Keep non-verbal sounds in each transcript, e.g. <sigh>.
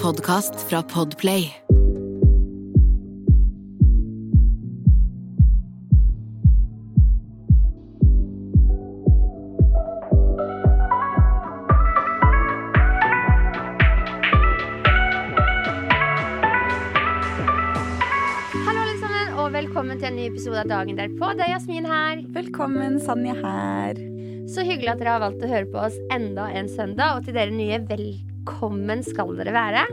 podkast fra Podplay. Velkommen til en ny episode av Dagen derpå. Det er Jasmin her. Velkommen, Sanja her. Så hyggelig at dere har valgt å høre på oss enda en søndag. Og til dere nye, velkommen skal dere være.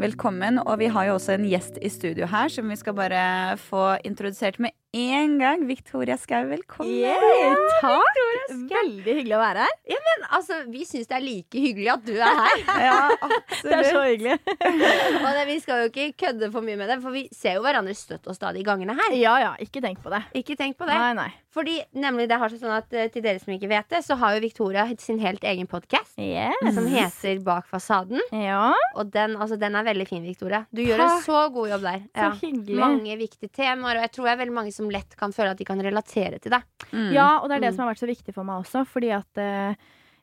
Velkommen. Og vi har jo også en gjest i studio her som vi skal bare få introdusert med en gang. Victoria Skau, velkommen. takk! Veldig hyggelig å være her. Ja, Men altså, vi syns det er like hyggelig at du er her. <laughs> Ja, absolutt. Det er så hyggelig. <laughs> og det, vi skal jo ikke kødde for mye med det, for vi ser jo hverandre støtt og stadig i gangene her. Ja ja, ikke tenk på det. Ikke tenk på det. Nei, nei. Fordi nemlig det har sånn at eh, Til dere som ikke vet det, så har jo Victoria sin helt egen podkast. Yes. Som heter Bak fasaden. Ja, Og den, altså, den er veldig fin, Victoria. Du gjør en så god jobb der. så hyggelig. Mange viktige temaer, og jeg tror det er veldig mange som lett kan føle at de kan relatere til deg. Mm. Ja, og det er det Mm. som har vært så viktig for meg også, fordi at eh,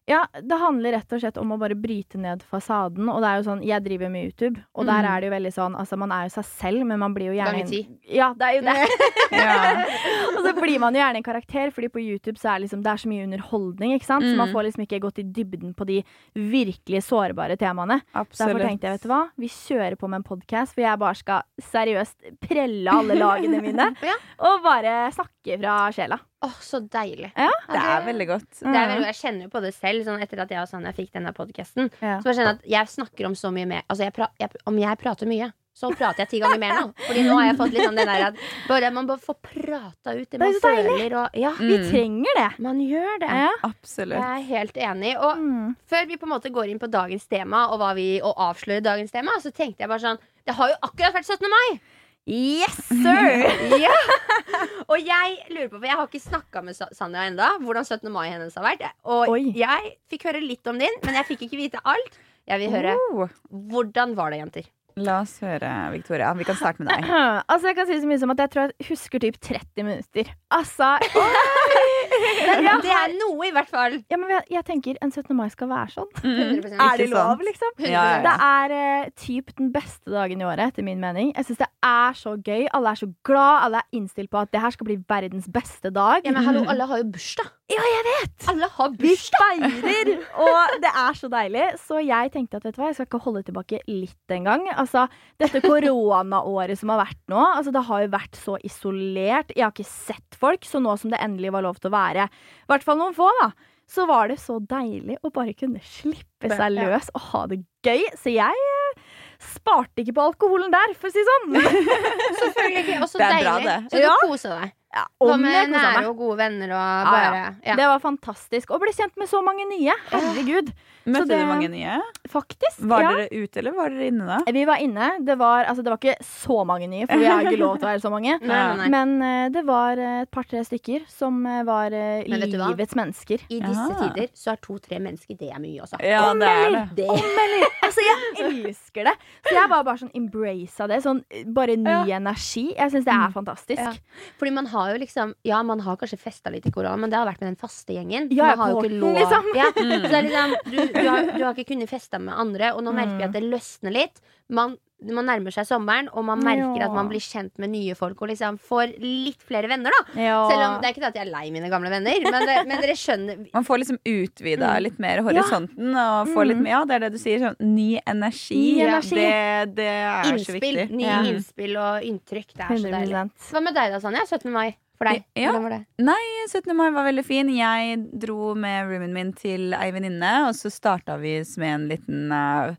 ja, det handler rett og slett om å bare bryte ned fasaden. Og det er jo sånn, jeg driver med YouTube, og der Mm. er det jo veldig sånn Altså, man er jo seg selv, men man blir jo gjerne Ganger ti. Ja, det er jo det. <laughs> Ja. <laughs> og så blir man jo gjerne en karakter, Fordi på YouTube så er liksom, det er så mye underholdning, ikke sant? Så man Mm. får liksom ikke gått i dybden på de virkelig sårbare temaene. Derfor tenkte jeg, vet du hva, vi kjører på med en podkast hvor jeg bare skal seriøst prelle alle lagene mine. <laughs> Ja. Og bare snakke fra sjela. Åh, så deilig. Ja. Det er veldig godt. Det er veldig, jeg kjenner jo på det selv, sånn etter at jeg og Sanja fikk denne podkasten. Ja. Så jeg kjenner at jeg snakker om så mye mer Altså, jeg pra, jeg, om jeg prater mye, så prater jeg ti ganger mer nå. Fordi nå har jeg fått litt sånn det der at bare, man bare får prata ut det Det er man så føler, og Ja, Vi Mm. trenger det. man gjør det. Ja. Absolutt. Jeg er helt enig. Og Mm. før vi på en måte går inn på dagens tema og, hva vi, og avslører dagens tema, så tenkte jeg bare sånn Det har jo akkurat vært 17. mai! Yes, <laughs> sir! Ja. <laughs> Og jeg lurer på, for jeg har ikke snakka med Sanja enda hvordan 17. mai hennes har vært. Og Oi. jeg fikk høre litt om din, men jeg fikk ikke vite alt. Jeg vil høre Oh. hvordan var det, jenter? La oss høre, Victoria. Vi kan starte med deg. <clears throat> altså, jeg kan si så mye som at jeg tror jeg husker typ 30 minutter. Altså <laughs> Men det er noe, i hvert fall. Ja, men jeg, jeg tenker en 17. mai skal være sånn. <laughs> 100%. Er det lov, liksom? Ja, ja, Det er eh, typ den beste dagen i året, etter min mening. Jeg synes Det er så gøy. Alle er så glad. Alle er innstilt på at det her skal bli verdens beste dag. Ja, men hallo, alle har jo bursdag. Ja, jeg vet! Alle har Vi feirer! Og det er så deilig. Så jeg tenkte at vet du hva, jeg skal ikke holde tilbake litt engang. Altså, dette koronaåret som har vært nå, altså, det har jo vært så isolert. Jeg har ikke sett folk, så nå som det endelig var lov til å være, i hvert fall noen få, da, så var det så deilig å bare kunne slippe seg løs og ha det gøy. Så jeg eh, sparte ikke på alkoholen der, for å si det sånn. <laughs> Selvfølgelig ikke. Og så Det bra, deilig. Så du Ja. koser deg. Ja, Hva om jeg med nære og gode venner og bare ja. ja. Det var fantastisk. Og ble kjent med så mange nye. Herregud. Møtte det- du mange nye? Faktisk. Var ja. dere ute, eller var dere inne da? Vi var inne. Det var, altså, det var ikke så mange nye, for vi har ikke lov til å være så mange. <laughs> Nei, nei, nei. Men uh, det var eh, et par-tre stykker som eh, var uh, Men vet du hva? livets mennesker. I disse Ja. tider så er to-tre mennesker det er mye også. Ja, det er det. Om eller Altså, jeg elsker det! Så jeg var bare sånn embrace av det. Sånn bare ny energi. Jeg syns det er fantastisk. Ja. Fordi man har jo liksom Ja, man har kanskje festa litt i korona, men det har vært med den faste gjengen. Ja, man har jo ikke lov liksom. ja. <laughs> Så det er liksom, du, du, har, du har ikke kunnet feste med andre, og nå merker vi Mm. at det løsner litt. Man, man nærmer seg sommeren, og man merker Ja. at man blir kjent med nye folk og liksom får litt flere venner, da. Ja. Selv om det er ikke det at jeg er lei mine gamle venner, men, det, men dere skjønner Man får liksom utvida Mm. litt mer horisonten og får litt Mm. mer Ja, det er det du sier. Sånn ny energi. Ny energi. Det, det er så viktig. Nye Ja. innspill og inntrykk. Det er så deilig. Hva med deg da, Sanja? 17. mai for deg? Ja. Hvordan var det? Nei, 17. mai var veldig fin. Jeg dro med roomien min til ei venninne, og så starta vi med en liten eh,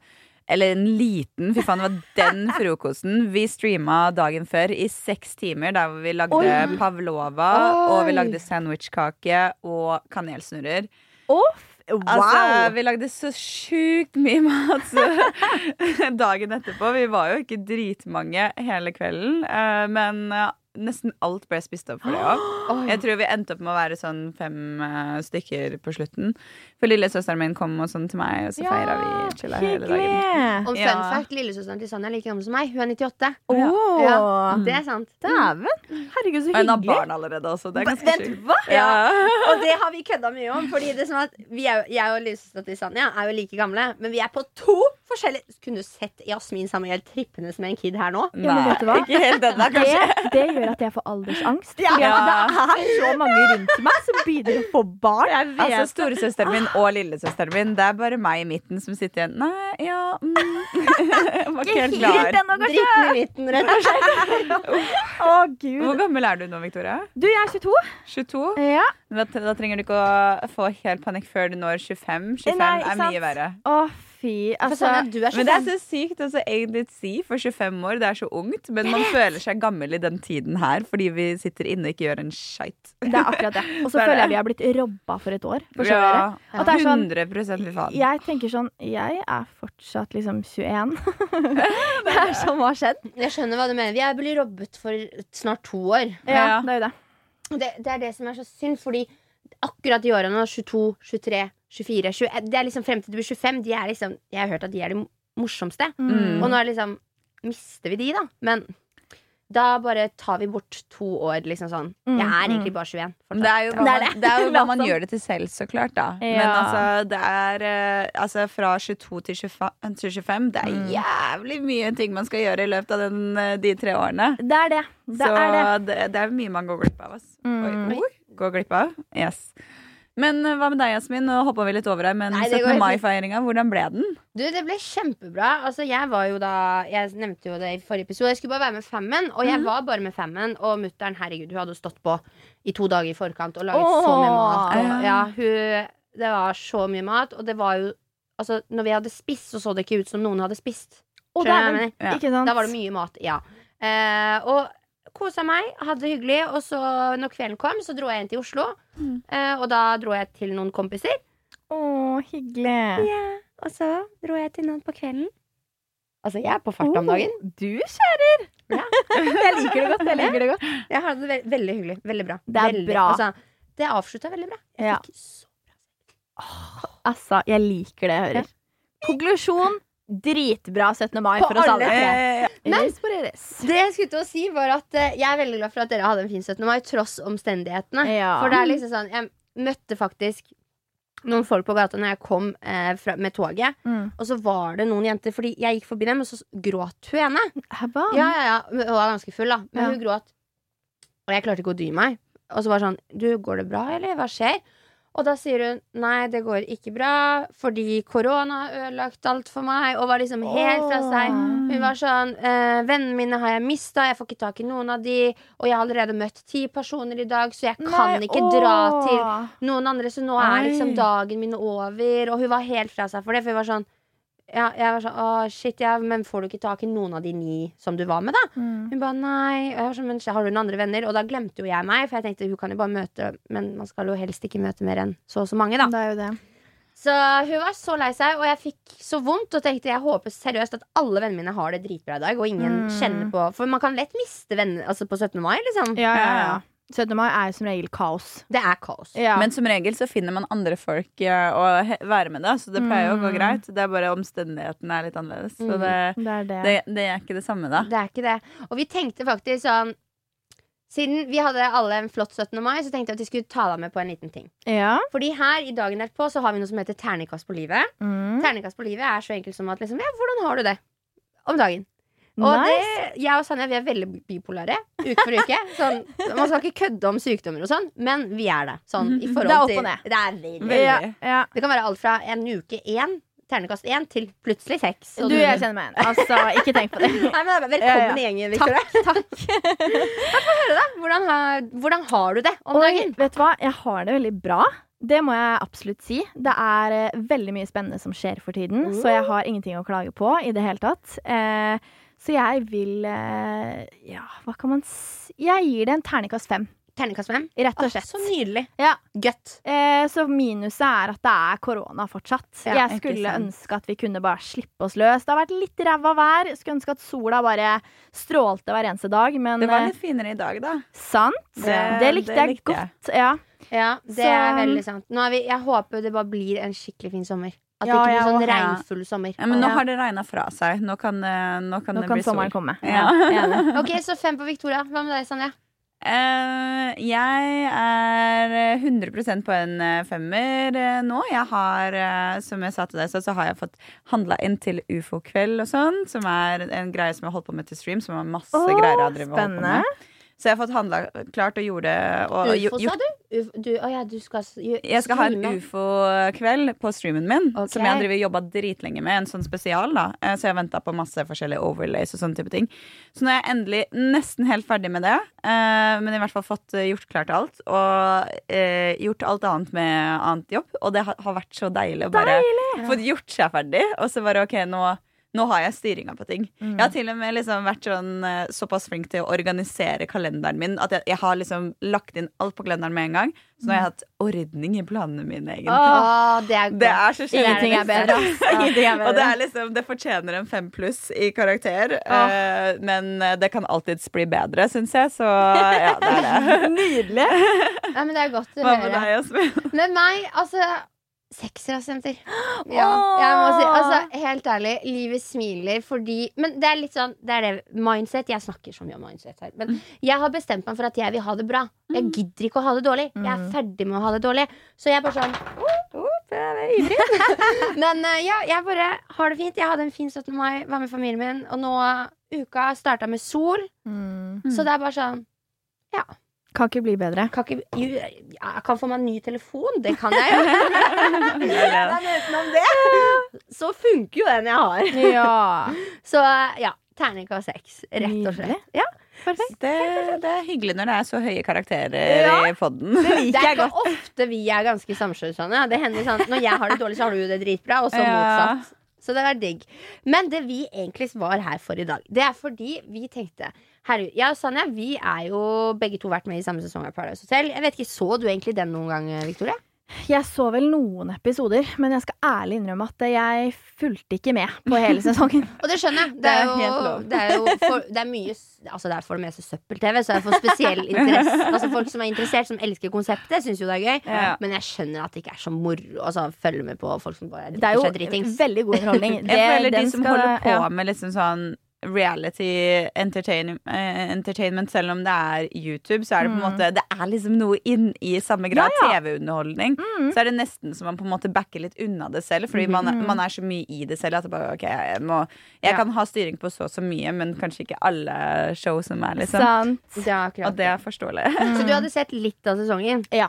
Eller en liten, fy faen, det var den frokosten. Vi streama dagen før i seks timer, der vi lagde Oi. pavlova, og vi lagde sandwichkake og kanelsnurrer. Oh, wow! Altså, vi lagde så sjukt mye mat så <laughs> dagen etterpå. Vi var jo ikke dritmange hele kvelden, eh, men eh, nesten alt ble spist opp for det òg. <gasps> Jeg tror vi endte opp med å være sånn fem uh, stykker på slutten. For lillesøsteren min kom og sånn til meg, og så Ja, feira vi chilla hele dagen. Og fun Ja. fact, lillesøsteren til Sanja er like gammel som meg. Hun er 98. Oh. Ja, det er sant. Dæven. Herregud, så hyggelig. hun har barn allerede også. Det er ganske sjukt. hva? Ja. Og det har vi kødda mye om. Fordi det er sånn at vi er, Jeg og lillesøsteren til Sanja er jo like gamle, men vi er på to forskjellige Kunne du sett Jasmin Samuel trippende som en kid her nå? Ja, men vet du hva? ikke helt ennå, Det, kanskje. det gjør at jeg får aldersangst. Ja. Fordi det er så mange rundt meg som begynner å få barn. Altså Storesøsteren min og lillesøsteren min, det er bare meg i midten som sitter igjen. Nei, ja mm. Jeg <laughs> var ikke helt klar. Dritten i midten, rett og slett. <laughs> Å, gud. Hvor gammel er du nå, Victoria? Du, jeg er 22. 22? Ja. Da, da trenger du ikke å få helt panikk før du når 25. 25 Nei, er sant. mye verre. Å, fy. Altså, sånn du er Men det er så sykt å egentlig si for 25 år. Det er så ungt. Men man føler seg gammel i den tiden her fordi vi sitter inne og ikke gjør en skeit. det er akkurat det. Og så <laughs> er føler jeg vi har blitt robba for et år. For? Ja, At det er sånn- 100% fy faen. Jeg tenker sånn Jeg er fortsatt liksom 21. <laughs> det er sånn hva har skjedd. Jeg skjønner hva du mener. Vi er blitt robbet for snart to år. Ja, Ja. det er jo det. Det, det er det som er så synd, fordi akkurat i årene 22, 23, 24 20, Det er liksom frem til du blir 25. De er liksom, jeg har hørt at de er de morsomste. Mm. Og nå er liksom Mister vi de, da? Men da bare tar vi bort to år, liksom sånn. Mm, Jeg er mm. egentlig bare 21. Men Det er jo hva man, det. det er jo <laughs> hva man gjør det til selv, så klart. da Men altså, det er eh, altså, fra 22 til 25, til 25 Det er Mm. jævlig mye ting man skal gjøre i løpet av den, eh, de tre årene. Det er det. Det så er det. det, det er mye man går glipp av. altså. Mm. Oi, oi, går glipp av? Yes. Men eh, hva med deg, Jasmin? Nå hoppa vi litt over her, men Nei, det 17. mai-feiringa, hvordan ble den? Du, det ble kjempebra. Altså, jeg var jo da Jeg nevnte jo det i forrige episode. Jeg skulle bare være med Femmen, og jeg jeg var bare med Femmen. Og mutter'n, herregud, hun hadde stått på i to dager i forkant og laget oh, så mye mat. Og, Ja. ja, hun, det var så mye mat, og det var jo Altså, når vi hadde spist, så så det ikke ut som noen hadde spist. Oh, Skjønner du hva jeg mener? Ja. Da var det mye mat, ja. Uh, og kosa meg, hadde det hyggelig. Og så når kvelden kom, så dro jeg inn til Oslo. Mm. Eh, og da dro jeg til noen kompiser. Å, hyggelig. Ja, og så dro jeg til noen på kvelden. Altså, jeg er på fart om dagen. Oh, du kjører! Ja. jeg liker det godt. Jeg liker det godt. Jeg hadde det veldig, veldig hyggelig. Veldig bra. Det er veldig, bra. Altså, det avslutta veldig bra. Jeg Ja. fikk så Altså, jeg liker det jeg hører. Konklusjon dritbra 17. mai På for oss alle alle. Men- Det jeg skulle til å si, var at eh, jeg er veldig glad for at dere hadde en fin 17. mai, tross omstendighetene. Ja. For det er liksom sånn Jeg møtte faktisk noen folk på gata når jeg kom eh, fra, med toget. Mm. Og så var det noen jenter, fordi jeg gikk forbi dem, og så gråt hun ene. Hva? Ja, ja, ja, Hun var ganske full, da. Men Ja. hun gråt. Og jeg klarte ikke å dy meg. Og så var det sånn Du, går det bra, eller? Hva skjer? Og da sier hun nei, det går ikke bra, fordi korona har ødelagt alt for meg. Og var liksom helt fra seg. Hun var sånn eh, Vennene mine har jeg mista, jeg får ikke tak i noen av de. Og jeg har allerede møtt ti personer i dag, så jeg kan Nei, ikke dra til noen andre. Så nå er liksom dagen min over. Og hun var helt fra seg for det. For hun var sånn ja, jeg var sånn, å shit, ja, men får du ikke tak i noen av de ni som du var med, da? Mm. Hun ba nei. Og jeg var sånn, men har du noen andre venner? Og da glemte jo jeg meg, for jeg tenkte hun kan jo bare møte Men man skal jo helst ikke møte mer enn så og så mange, da. Det er jo det. Så hun var så lei seg, og jeg fikk så vondt. Og tenkte jeg håper seriøst at alle vennene mine har det dritbra i dag, og ingen Mm. kjenner på For man kan lett miste venner altså på 17. mai, liksom. Ja, ja, Ja, ja. ja. 17. mai er som regel kaos. Det er kaos. Ja. Men som regel så finner man andre folk ja, å he- være med, da, så det pleier å gå Mm. greit. Det er bare omstendighetene er litt annerledes. Så Mm. det, det er det. det, det er ikke det samme, da. Det er ikke det. Og vi tenkte faktisk sånn Siden vi hadde alle en flott 17. mai, så tenkte jeg at vi skulle ta deg med på en liten ting. Ja. Fordi her i dagen derpå så har vi noe som heter terningkast på livet. Mm. Terningkast på livet er så enkelt som at liksom, ja, hvordan har du det om dagen? Og Nice. det, jeg og Sanja vi er veldig bipolare uke for uke. Sånn, man skal ikke kødde om sykdommer og sånn, men vi er det. Sånn, i Det er opp og ned. Det, er veldig. Veldig. Ja, ja. det kan være alt fra en uke én, ternekast én, til plutselig seks. Og Du, jeg kjenner meg igjen. Altså, ikke tenk på det. <laughs> Nei, men Velkommen Ja, ja. gjengen, Victoria. Takk. <laughs> Få høre, da. Hvordan har, hvordan har du det om Oi, dagen? vet du hva? Jeg har det veldig bra. Det må jeg absolutt si. Det er eh, veldig mye spennende som skjer for tiden, så jeg har ingenting å klage på i det hele tatt. Eh, så jeg vil eh, Ja, hva kan man si? Jeg gir det en terningkast fem. Terningkast fem. Rett og Åh, slett. så nydelig. Ja. Gøtt. Eh, så minuset er at det er korona fortsatt. Ja, jeg skulle ønske at vi kunne bare slippe oss løs. Det har vært litt ræva vær. Skulle ønske at sola bare strålte hver eneste dag, men Det var eh, litt finere i dag, da. sant. Det, Det- likte det jeg likte jeg. godt. Ja. Ja, det Så- er veldig sant. Nå er vi, jeg håper det bare blir en skikkelig fin sommer. At det Ja, ikke blir sånn ja, regnfull sommer. Ja, men nå Ja. har det regna fra seg. Nå kan, eh, nå kan Nå det kan bli sol. sommeren komme. Ja. Ja. <laughs> Ok, Så fem på Victoria. Hva med deg, Sanja? Uh, jeg er 100 på en eh, femmer uh, nå. Jeg har, uh, som jeg sa til deg, så, så har jeg fått handla inn til ufo-kveld og sånn. Som er en greie som jeg har holdt på med til stream. Som er masse oh, greier jeg har drevet på med. Så jeg har fått handla klart og gjorde. Og, Ufo, sa du? Uf, du? Å ja, du skal Jeg skal ha en ufo-kveld på streamen min. okay. Som jeg har jobba dritlenge med. En sånn spesial. da Eh, Så jeg har venta på masse forskjellige overlays og sånne type ting. Så nå er jeg endelig nesten helt ferdig med det. eh, Men i hvert fall fått eh, gjort klart alt. Og gjort alt annet med annet jobb. Og det har, har vært så deilig å bare deilig! få gjort seg ferdig. Og så bare OK, nå nå har jeg styringa på ting. Mm. Jeg har til og med liksom vært sånn, eh, såpass flink til å organisere kalenderen min at jeg, jeg har liksom lagt inn alt på kalenderen med en gang. Så nå har jeg hatt ordning i planene mine, egentlig. Å, det er. Det er så Ingenting er bedre. ja. Og det er liksom, det fortjener en fem pluss i karakter. eh, men eh, det kan alltids bli bedre, syns jeg. Så ja, det er det. <laughs> Nydelig. Ja, men det er godt å Hva med deg, Jasmin? Med meg, altså Sekserassenter. <gasps> Ja, jeg må si, altså, helt ærlig, livet smiler fordi Men det er litt sånn Det er det mindset. Jeg snakker så mye om mindset her. Men jeg har bestemt meg for at jeg vil ha det bra. Jeg gidder ikke å ha det dårlig. Jeg er ferdig med å ha det dårlig. Så jeg er bare sånn oh, oh, jeg er ivrig. <laughs> Men eh, ja, jeg bare har det fint. Jeg hadde en fin 17. mai, var med familien min, og nå uka starta med sol. Mm. Så det er bare sånn Kan ikke bli bedre. kan ikke, jo, jeg kan få meg en ny telefon. Det kan jeg jo. Men utenom det, så funker jo den jeg har. Ja. Så ja, terningkast seks, rett og slett. Ja. Perfekt. Det, det er hyggelig når det er så høye karakterer Ja. i poden. Det Det er <laughs> ikke ofte vi er ganske samskjønnsende. Det hender sånn, Når jeg har det dårlig, så har du det dritbra, og så Ja. motsatt. Så det er digg. Men det vi egentlig var her for i dag, det er fordi vi tenkte Herregud, Ja, Sanja vi er jo begge to vært med i samme sesong av Paradise Hotel. Jeg vet ikke, Så du egentlig den noen gang, Victoria? Jeg så vel noen episoder, men jeg skal ærlig innrømme at jeg fulgte ikke med på hele sesongen. <laughs> Og det skjønner jeg. Det <laughs> Det er, er jo, det er jo for, det er mye Altså det er for det meste søppel-TV, så jeg får spesiell interesse. <laughs> Altså Folk som er interessert, som elsker konseptet, syns jo det er gøy. Ja. Men jeg skjønner at det ikke er så moro å altså, følge med på folk som bare Det er jo drikker seg dritings. veldig god underholdning. Jeg føler de som skal- holder på ja. med liksom sånn reality entertain, eh, entertainment, selv om det er YouTube, så er det på en Mm. måte Det er liksom noe inn i samme grad Ja, ja. TV-underholdning. Mm. Så er det nesten som man på en måte backer litt unna det selv, fordi man, Mhm. man er så mye i det selv at det bare, ok, jeg, må, jeg Ja. kan ha styring på så og så mye, men kanskje ikke alle show som er, liksom. Sant. Det er Og det er forståelig. Så du hadde sett litt av sesongen? Ja.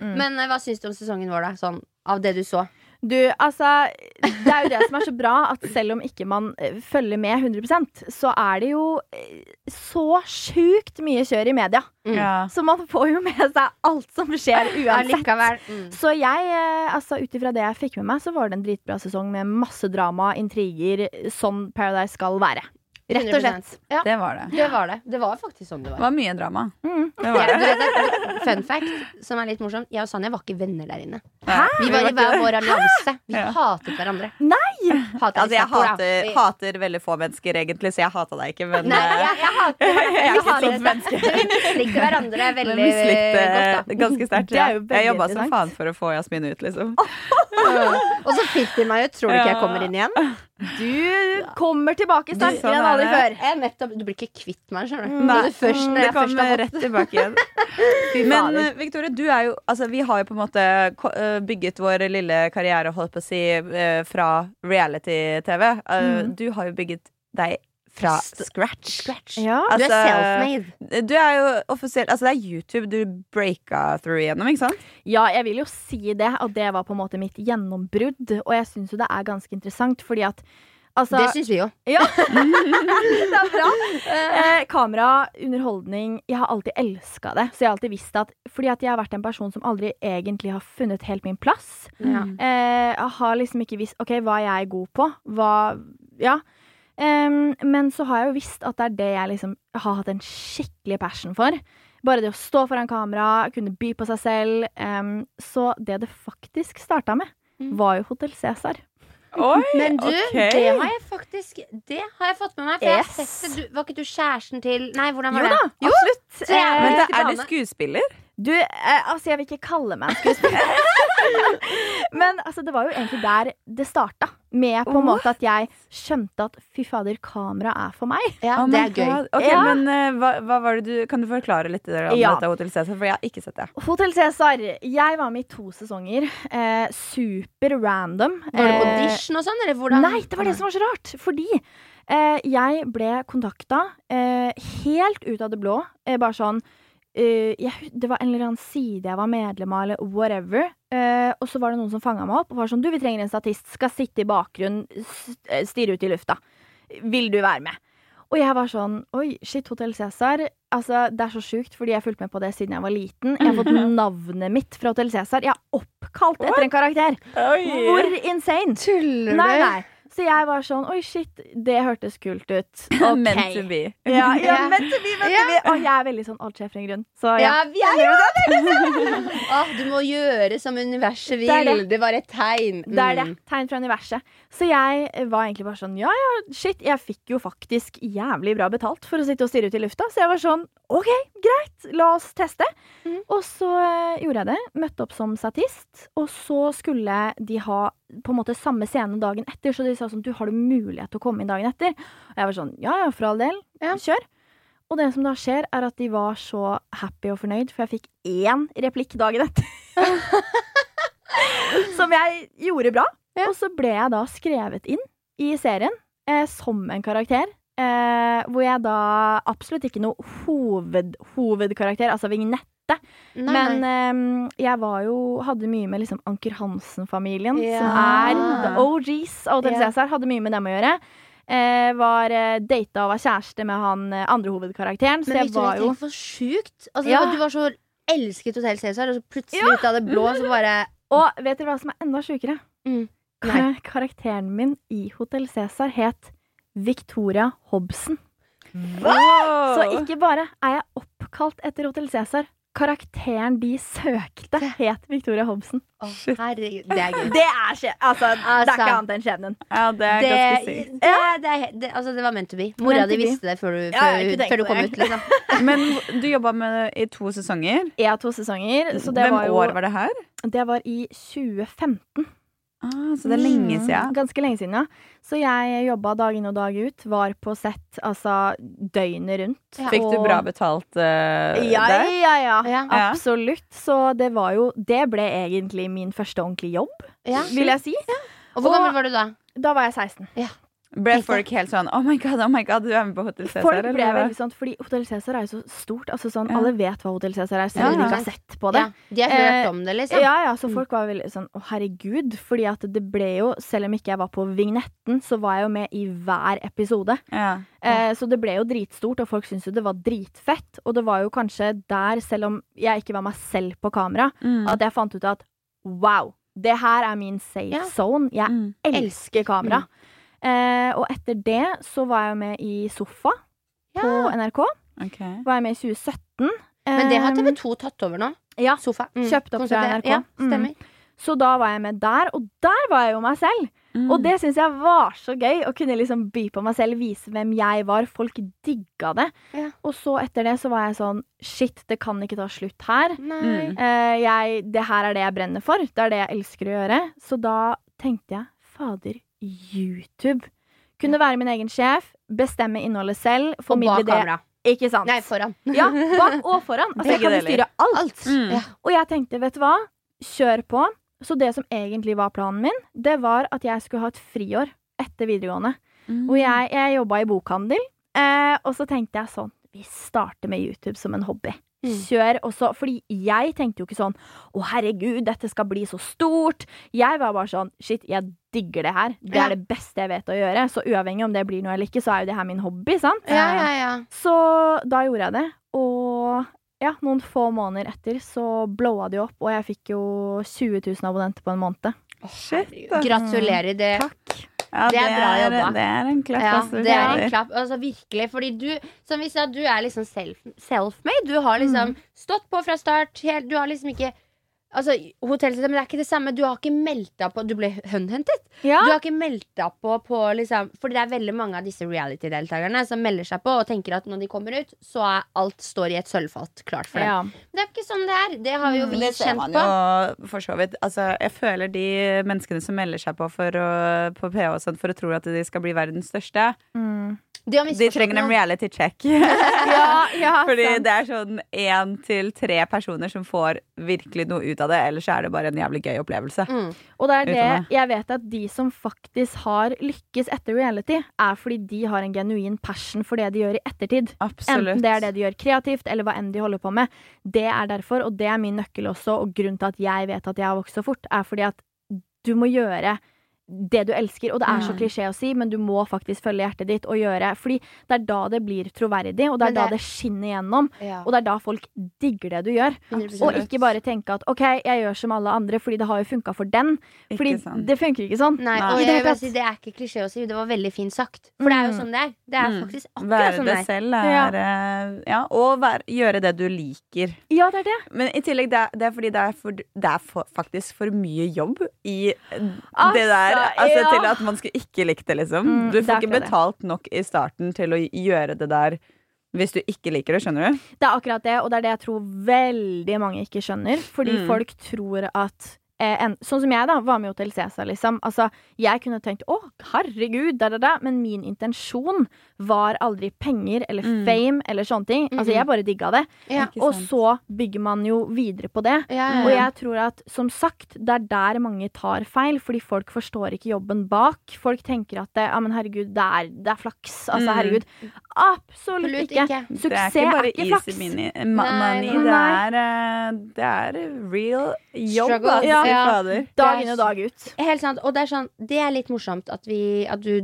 Mm. Men eh, hva syns du om sesongen vår, da? Sånn, av det du så? Du, altså Det er jo det som er så bra, at selv om ikke man eh, følger med 100% så er det jo eh, så sjukt mye kjør i media. Mm. Så man får jo med seg alt som skjer uansett. Mm. Så jeg, eh, altså ut ifra det jeg fikk med meg, så var det en dritbra sesong med masse drama, intriger, sånn Paradise skal være. Rett og slett. Ja, Det var det. det var det. Det var faktisk sånn det var. Det var. mye drama. Mm. Det var Ja, det. fun fact, som er litt morsomt. Jeg og Sanja var ikke venner der inne. Hæ? Vi var i hver vår allianse. Vi Ja. hatet hverandre. Nei! Hatet Altså, jeg hater, Vi- hater veldig få mennesker, egentlig, så jeg hata deg ikke, men Nei, eh, jeg, jeg hater <laughs> Jeg er jeg ikke et hater sånt menneske. <laughs> Vi mislikte hverandre veldig mislikte godt, da. <laughs> ganske sterkt. Er Ja. Jeg jobba som faen for å få Jasmin ut, liksom. Og så fikk de meg ut. Tror du ikke jeg kommer inn igjen? Du kommer tilbake sterkere sånn enn aldri før. Jeg nettopp, du blir ikke kvitt meg, skjønner du. Først, når det kommer rett tilbake igjen. <laughs> Men eh, Victoria, du er jo Altså, vi har jo på en måte eh, bygget vår lille karriere, holdt på å si, eh, fra reality-TV. Mm. Du har jo bygget deg fra scratch. scratch. Ja. Du er Altså, self-made. Du er jo offisielt Altså, det er YouTube du breaka through igjennom, ikke sant? Ja, jeg vil jo si det, at det var på en måte mitt gjennombrudd. Og jeg syns jo det er ganske interessant, fordi at altså Det syns vi jo. <laughs> Ja, det er bra. Eh, kamera, underholdning Jeg har alltid elska det. Så jeg har alltid visst at Fordi at jeg har vært en person som aldri egentlig har funnet helt min plass. Ja. Eh, jeg har liksom ikke visst OK, hva er jeg god på? Hva Ja. Em, men så har jeg jo visst at det er det jeg liksom har hatt en skikkelig passion for. Bare det å stå foran kamera, kunne by på seg selv. Um, så det det faktisk starta med, Mm. var jo Hotell Cæsar. Oi, <laughs> Men du, okay. det har jeg faktisk Det har jeg fått med meg. For jeg har sett det. Du, var ikke du kjæresten til Nei, hvordan var Jo det? da, absolutt. Så jeg- Eh, Men det, er du skuespiller? Du, eh, altså jeg vil ikke kalle meg skuespiller. <laughs> Men altså, det var jo egentlig der det starta. Med på en måte at jeg skjønte at fy fader, kamera er for meg. Ja, Oh det er gøy. Okay, Ja. men uh, hva, hva var det du Kan du forklare litt der om Ja. dette Hotel Cæsar? For jeg har ikke sett det. Hotell Cæsar. Jeg var med i to sesonger. Eh, super random. Var det Eh, audition og sånn, eller hvordan? Nei, det var det som var så rart. Fordi eh, jeg ble kontakta eh, helt ut av det blå. Eh, bare sånn eh, jeg, Det var en eller annen side jeg var medlem av, eller whatever. Uh, og så var det noen som fanga meg opp og var sånn Du, vi trenger en statist. Skal sitte i bakgrunnen, eh, stirre ut i lufta. Vil du være med? Og jeg var sånn Oi, shit, Hotell Cæsar. Altså, det er så sjukt, fordi jeg fulgte med på det siden jeg var liten. Jeg har fått navnet mitt fra Hotell Cæsar. Jeg er oppkalt etter en karakter. Hvor insane! Tuller du? Nei, nei. Så jeg var sånn Oi, shit, det hørtes kult ut. <laughs> Okay. Meant to be. Ja, ja, <laughs> Ja. meant to be, meant to be. Og jeg er veldig sånn alt skjer for en grunn. Så ja. Ja, vi er <laughs> Åh, du må gjøre som universet vil. Det Det, det. var et tegn. Det er det. Mm. Tegn fra universet. Så jeg var egentlig bare sånn Ja, ja, shit. Jeg fikk jo faktisk jævlig bra betalt for å sitte og stirre ut i lufta. Så jeg var sånn OK, greit. La oss teste. Mm. Og så eh, gjorde jeg det. Møtte opp som statist. Og så skulle de ha på en måte samme scene dagen etter, så de sa sånn Du, har du mulighet til å komme inn dagen etter? Og jeg var sånn Ja, ja, for all del. Ja. Kjør. Og det som da skjer, er at de var så happy og fornøyd, for jeg fikk én replikk dagen etter. <laughs> som jeg gjorde bra. Ja. Og så ble jeg da skrevet inn i serien eh, som en karakter. Eh, hvor jeg da absolutt ikke noe hoved, hovedkarakter, altså vignett. Nei, Men eh, jeg var jo Hadde mye med liksom Anker Hansen-familien, Ja. som er the OGs av Hotel Ja. Cæsar. Hadde mye med dem å gjøre. Eh, var eh, data og var kjæreste med han eh, andre hovedkarakteren. Så Men jeg Victoria, var jo for sjukt. Altså, Ja. Du var så elsket Hotell Cæsar, og så plutselig ut av det blå så bare Og vet dere hva som er enda sjukere? Mm. Kar karakteren min i Hotell Cæsar het Victoria Hobson. Så ikke bare er jeg oppkalt etter Hotell Cæsar. Karakteren de søkte, het Victoria Hobson. Oh, herregud, det er gøy. Det er skje... Altså, det er Altså. ikke annet enn skjebnen. Ja, det er Det, ganske det, sykt. det, det, det, altså, det var meant to be. Mora di visste det før du, før, tenkt før du kom ut. Liksom. <laughs> <laughs> Men du jobba med det i to sesonger. Ja, to sesonger, så det Hvem var jo år var det her? Det var i 2015. Ah, så det er lenge Mm, siden. Ganske lenge siden, ja. Så jeg jobba dag inn og dag ut. Var på sett altså døgnet rundt. Ja. Fikk du bra betalt uh, Ja, der? ja, ja. Ja. Ja. Absolutt. Så det var jo Det ble egentlig min første ordentlige jobb, Ja. vil jeg si. Og hvor Og- gammel var du da? Da var jeg 16. Ble Tenkte- folk helt sånn Oh my god, oh my god, du er med på Hotell Cæsar? Folk ble veldig sånn, fordi Hotell Cæsar er jo så stort. Altså sånn, Ja. Alle vet hva Hotell Cæsar er, selv Ja, om de ja. ikke har sett på det. Ja, de har hørt Eh, om det, liksom. Ja, ja, så folk var veldig sånn å herregud. Fordi at det ble jo, selv om ikke jeg var på vignetten, så var jeg jo med i hver episode. Ja. Eh, så det ble jo dritstort, og folk syntes jo det var dritfett. Og det var jo kanskje der, selv om jeg ikke var meg selv på kamera, Mm. at jeg fant ut at wow, det her er min safe Ja. zone. Jeg Mm. elsker kamera. Eh, og etter det så var jeg med i Sofa på NRK. Okay. Var jeg med i 2017. Men det har Eh, TV2 tatt over nå. Ja, Sofa. Mm. Kjøpt opp fra NRK. Ja, Mm. Så da var jeg med der, og der var jeg jo meg selv. Mm. Og det syns jeg var så gøy, å kunne liksom by på meg selv, vise hvem jeg var. Folk digga det. Ja. Og så etter det så var jeg sånn Shit, det kan ikke ta slutt her. Mm. Eh, jeg, det her er det jeg brenner for. Det er det jeg elsker å gjøre. Så da tenkte jeg fader, YouTube. Kunne være min egen sjef, bestemme innholdet selv, Og formidle bak det. kamera. Ikke sant? Nei, foran. Ja, bak <laughs> og foran. Altså, jeg kan bestyre styre alt. Alt. Mm. Ja. Og jeg tenkte, vet du hva? Kjør på. Så det som egentlig var planen min, det var at jeg skulle ha et friår etter videregående. Mm. Og jeg, jeg jobba i bokhandel, eh, og så tenkte jeg sånn Vi starter med YouTube som en hobby. Mm. Kjør også, fordi jeg tenkte jo ikke sånn Å, herregud, dette skal bli så stort. Jeg var bare sånn Shit, jeg digger det her. Det Ja. er det beste jeg vet å gjøre. Så uavhengig om det blir noe eller ikke, så er jo det her min hobby, sant? Ja, ja, ja. Så da gjorde jeg det, og ja, noen få måneder etter så blowa det jo opp, og jeg fikk jo 20 000 abonnenter på en måned. Shit, Gratulerer. Det, Takk. Ja, Det er bra jobba. Det er en klapp. Ja, altså, det er en klapp. Altså virkelig. Fordi du, som vi sa, du er liksom self- self-made. Du har liksom stått på fra start. Du har liksom ikke Altså, hotellstedet, men det er ikke det samme. Du har ikke meldt deg på Du ble håndhentet. Ja. Du har ikke meldt deg på på liksom Fordi det er veldig mange av disse reality-deltakerne som melder seg på og tenker at når de kommer ut, så er alt står i et sølvfat klart for dem. Ja. Men det er ikke sånn det er. Det har jo vi Mm, Det ser kjent på. jo for så vidt. Altså, jeg føler de menneskene som melder seg på for å, på PH og sånt for å tro at de skal bli verdens største, Mm. De, de trenger en reality check. <laughs> ja, ja, <laughs> Fordi sant. det er sånn én til tre personer som får virkelig noe ut av det, ellers er det bare en jævlig gøy opplevelse. Mm. Og det er det jeg vet at de som faktisk har lykkes etter reality, er fordi de har en genuin passion for det de gjør i ettertid. Absolutt. Enten det er det de gjør kreativt, eller hva enn de holder på med. Det er derfor, og det er min nøkkel også, og grunnen til at jeg vet at jeg har vokst så fort, er fordi at du må gjøre det du elsker. Og det er så Mm. klisjé å si, men du må faktisk følge hjertet ditt og gjøre Fordi det er da det blir troverdig, og det er er da det- det skinner gjennom. Ja. Og det er da folk digger det du gjør. 100%. Og ikke bare tenke at OK, jeg gjør som alle andre, fordi det har jo funka for den. Fordi sant. det funker ikke sånn. Nei, og det jeg vil si, det er ikke klisjé å si. Det var veldig fint sagt. For det er jo Mm. sånn det er. Det er Mm. faktisk akkurat Være sånn det det er. selv er eh, Ja, og være, gjøre det du liker. Ja, det er det. Men i tillegg, det er, det er fordi det er, for, det er for, faktisk for mye jobb i Altså, det der. Altså, ja. Til at man skulle ikke likt det, liksom. Mm, du får ikke betalt det. nok i starten til å gjøre det der hvis du ikke liker det, skjønner du? Det er akkurat det, og det er det jeg tror veldig mange ikke skjønner. Fordi Mm. folk tror at en, Sånn som jeg, da, var med i Hotell Cæsar, liksom. Altså, jeg kunne tenkt å, herregud, da, da, da. Men min intensjon var aldri penger eller Mm. fame eller sånne ting. Altså, jeg bare digga det. Ja. Og så bygger man jo videre på det. Ja, Og ja. jeg tror at, som sagt, det er der mange tar feil, fordi folk forstår ikke jobben bak. Folk tenker at det, ja, men herregud, det er, det er flaks. Altså, Mm. herregud. Absolutt Absolutt ikke. ikke. Det Suksess er ikke bare er ikke easy mini, money. nei. Det, er, eh, det er real jobb, Struggle. Ja. Ja. Dag inn og dag ut. Helt sant. Og det er sånn Det er litt morsomt at, vi, at du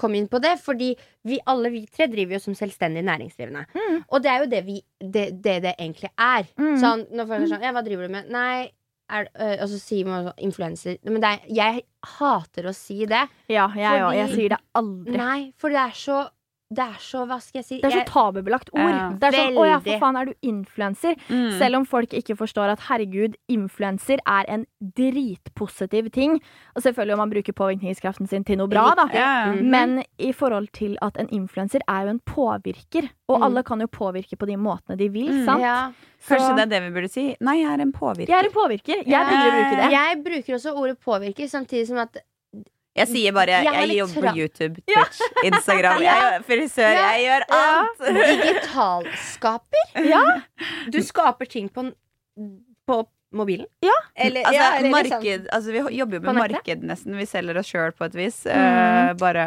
kom inn på det, fordi vi alle vi tre driver jo som selvstendig næringsdrivende. Mm. Og det er jo det vi det det, det egentlig er. Mm. Sånn, når folk er sånn Ja, hva driver du med? Nei er, øh, Og så sier man sånn influenser. Men det er, jeg hater å si det. Ja, jeg òg. Jeg sier det aldri. Nei, for det er så Det er så Hva skal jeg si? Det er så tabubelagt ord. Ja. Det er sånn, Å ja, for faen, er du influenser? Mm. Selv om folk ikke forstår at herregud, influenser er en dritpositiv ting. Og selvfølgelig om man bruker påvirkningskraften sin til noe bra, da. Ja. Mm. Men i forhold til at en influenser er jo en påvirker. Og Mm. alle kan jo påvirke på de måtene de vil, Mm. sant? Ja. Så Kanskje det er det vi burde si? Nei, jeg er en påvirker. jeg er en påvirker. Jeg Ja. å bruke det. Jeg bruker også ordet påvirker, samtidig som at Jeg sier bare Jeg jeg, jobber på YouTube, Twitch, Instagram. <laughs> Jeg er frisør. Ja. Jeg gjør Ja. alt. <laughs> digitalskaper. Ja. Du skaper ting på, på mobilen. Ja. Eller, Altså, ja, eller liksom- marked, altså, vi jobber jo med marked nesten. Vi selger oss sjøl på et vis. Mm. Uh, bare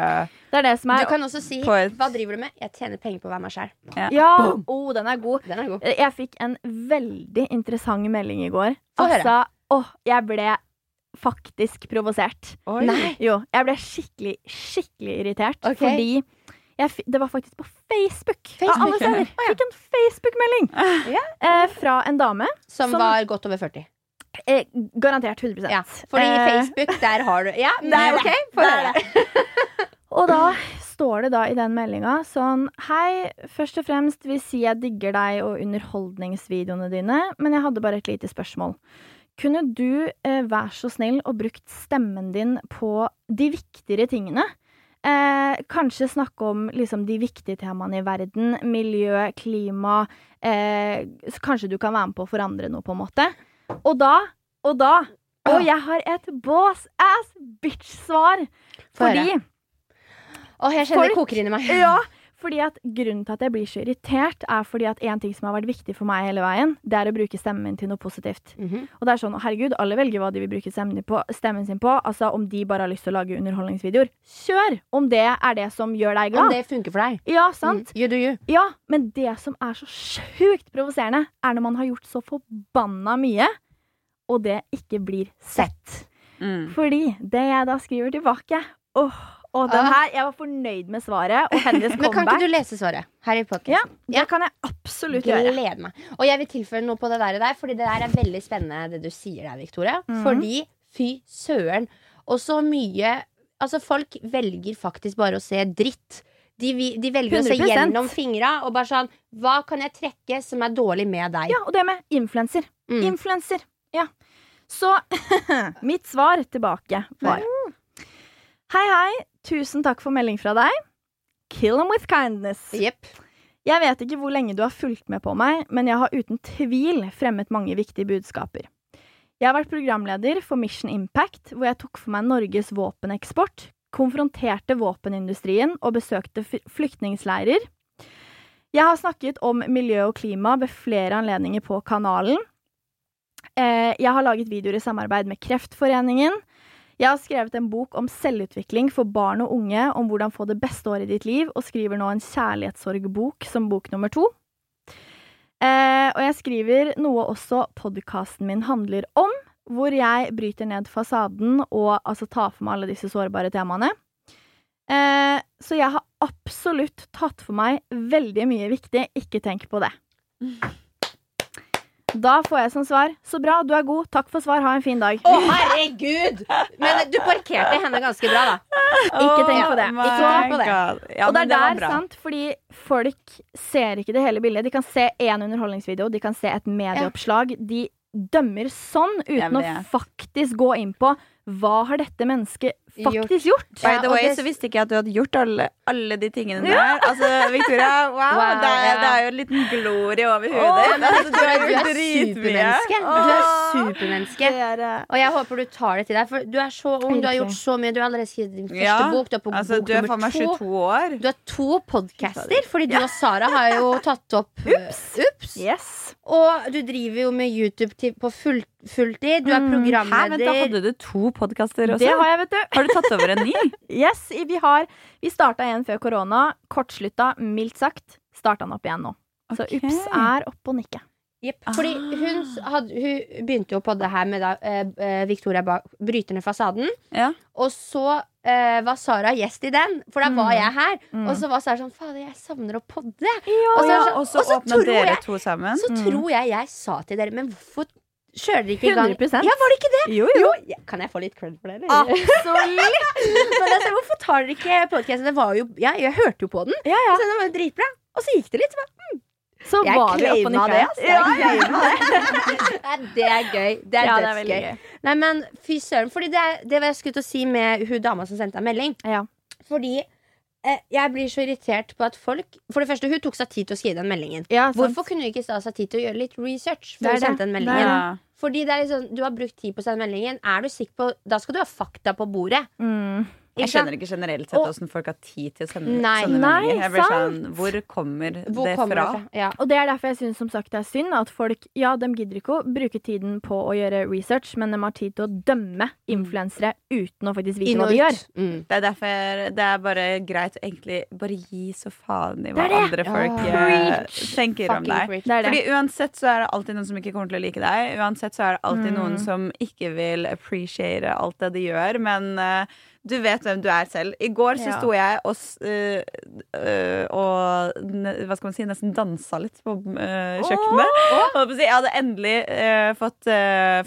Det er det som Du er kan også si et- 'hva driver du med?' Jeg tjener penger på å være meg sjæl. Ja, oh, den er god. Den er god. Jeg fikk en veldig interessant melding i går. Få høre. Altså, åh, jeg ble faktisk provosert. Oi. Nei. Jo, jeg ble skikkelig, skikkelig irritert. Okay. Fordi jeg, det var faktisk på Facebook. Facebook? Av alle steder. Fikk en Facebook-melding Ja. eh, fra en dame. Som, Som- var godt over 40. Eh, garantert 100 Ja. Fordi Eh, Facebook, der har du Ja, det nei, er OK. det. Få Det er høre. Og da står det da i den meldinga sånn Hei, først og fremst vil si jeg digger deg og underholdningsvideoene dine, men jeg hadde bare et lite spørsmål. Kunne du eh, være så snill og brukt stemmen din på de viktigere tingene? Eh, kanskje snakke om liksom, de viktige temaene i verden. Miljø, klima. Eh, kanskje du kan være med på å forandre noe, på en måte. Og da, og da Og jeg har et boss ass bitch-svar. Fordi Å, jeg kjenner det koker inni meg. ja, fordi at Grunnen til at jeg blir så irritert, er fordi at en ting som har vært viktig for meg hele veien, det er å bruke stemmen min til noe positivt. Mhm. Og det er sånn, herregud, Alle velger hva de vil bruke stemmen, på, stemmen sin på. Altså Om de bare har lyst til å lage underholdningsvideoer, kjør! Om det er det som gjør deg glad. Om det funker for deg. Ja, sant? Mm. You do you. Ja, Men det som er så sjukt provoserende, er når man har gjort så forbanna mye, og det ikke blir sett. Mm. Fordi det jeg da skriver tilbake Åh, og den her, Jeg var fornøyd med svaret og hennes Men kan ikke du lese svaret her i Ja, det det kan jeg absolutt gjøre. Gleder meg. Og jeg vil tilføre noe på det der, der fordi det der er veldig spennende, det du sier der, Victoria. Mm. Fordi fy søren. Og så mye Altså, folk velger faktisk bare å se dritt. De, de velger å se gjennom fingra og bare sånn Hva kan jeg trekke som er dårlig med deg? Ja, og det med influenser. Mm. Influenser. Ja. Så <laughs> mitt svar tilbake var Hei, hei. Tusen takk for melding fra deg. Kill them with kindness. Yep. Jeg vet ikke hvor lenge du har fulgt med på meg, men jeg har uten tvil fremmet mange viktige budskaper. Jeg har vært programleder for Mission Impact, hvor jeg tok for meg Norges våpeneksport, konfronterte våpenindustrien og besøkte fly- flyktningleirer. Jeg har snakket om miljø og klima ved flere anledninger på kanalen. Eh, Jeg har laget videoer i samarbeid med Kreftforeningen. Jeg har skrevet en bok om selvutvikling for barn og unge, om hvordan få det beste året i ditt liv, og skriver nå en kjærlighetssorgbok som bok nummer to. Eh, og jeg skriver noe også podkasten min handler om, hvor jeg bryter ned fasaden og altså tar for meg alle disse sårbare temaene. Eh, så jeg har absolutt tatt for meg veldig mye viktig. Ikke tenk på det. <laughs> Da får jeg som svar Så bra, du er god. Takk for svar. Ha en fin dag. Å, herregud! Men du parkerte henne ganske bra, da. <laughs> Ikke tenk på det. Oh Ikke tenk på det. Ja, og det er det der, sant, fordi folk ser ikke det hele bildet. De kan se én underholdningsvideo, de kan se et medieoppslag. De dømmer sånn uten å faktisk gå inn på hva har dette mennesket faktisk gjort. By the way, så visste ikke jeg at du hadde gjort alle, alle de tingene der. Altså, Victoria, <laughs> wow, Wow, det, er, ja. det er jo en liten glorie over hodet. Men Altså, du er, du er supermenneske. Du er supermenneske. Er, eh, Og jeg håper du tar det til deg, for du er så ung. Du har gjort så mye. Du har allerede skrevet din første Ja, bok. Du er på Altså, bok du er nummer to. 22 år. Du har to podcaster, fordi du og Sara har jo tatt opp <laughs> Ups. Ups. yes. Og du driver jo med YouTube til, på full, fulltid. Du er programleder. Hæ, men da hadde du to podkaster også? Det har jeg, vet du. Har du tatt over en ny? <laughs> Yes, vi har Vi starta en før korona. Kortslutta, mildt sagt. Starta den opp igjen nå. Så. Ups er opp og nikke. Yep. Fordi hun, hadde, hun begynte jo på det her med da, eh, eh, Victoria bak bryter ned fasaden. Ja. Og så eh, var Sara gjest i den, for da var Mm. jeg her. Mm. Og så var Sara sånn Fader, jeg savner å podde. Og, Og så- ja, og så og så åpna dere jeg- to sammen. Så Mm. tror jeg jeg sa til dere Men hvorfor kjører dere ikke i gang? 100 Ja, var det ikke det? Jo, jo. Ja, Kan jeg få litt cred for det? eller? Absolutt. <laughs> Men altså, hvorfor tar dere ikke podkasten? Det var jo ja, Jeg hørte jo på den. Ja, ja. Så den var jo dritbra. Og så gikk det litt. Så bare, Så jeg var vi oppe og nikka. det. Altså. Jeg claima det. <laughs> Det er gøy. Det er Ja, det dødsgøy. gøy. Nei, men fy søren. Fordi det, er- det var jeg skulle til å si med hun dama som sendte deg melding. Ja. Fordi jeg blir så irritert på at folk For det første, hun tok seg tid til å skrive den meldingen. Ja. Hvorfor kunne hun ikke ta seg tid til å gjøre litt research Det før hun det. sendte den Det meldingen? Fordi det er liksom, du har brukt tid på å sende meldingen. Er du sikker på Da skal du ha fakta på bordet. Mm. Ikke sant? skjønner ikke generelt sett åssen folk har tid til å sende Nei. sånne meldinger. Sånn, hvor kommer Hvor det kommer fra? det fra? Ja. Og det er derfor jeg syns som sagt det er synd at folk Ja, de gidder ikke å bruke tiden på å gjøre research, men de har tid til å dømme influensere uten å faktisk vite hva de gjør. Mm. Det er derfor det er bare greit å egentlig bare gi så faen i hva Det det. andre folk Ja. tenker Fucking om deg. Det det. Fordi uansett så er det alltid noen som ikke kommer til å like deg. Uansett så er det alltid Mm. noen som ikke vil appreciate alt det de gjør. Men eh, du vet hvem du er selv. I går så sto jeg og, eh, og hva skal man si, nesten dansa litt på eh, kjøkkenet. Oh! på Jeg hadde endelig eh, fått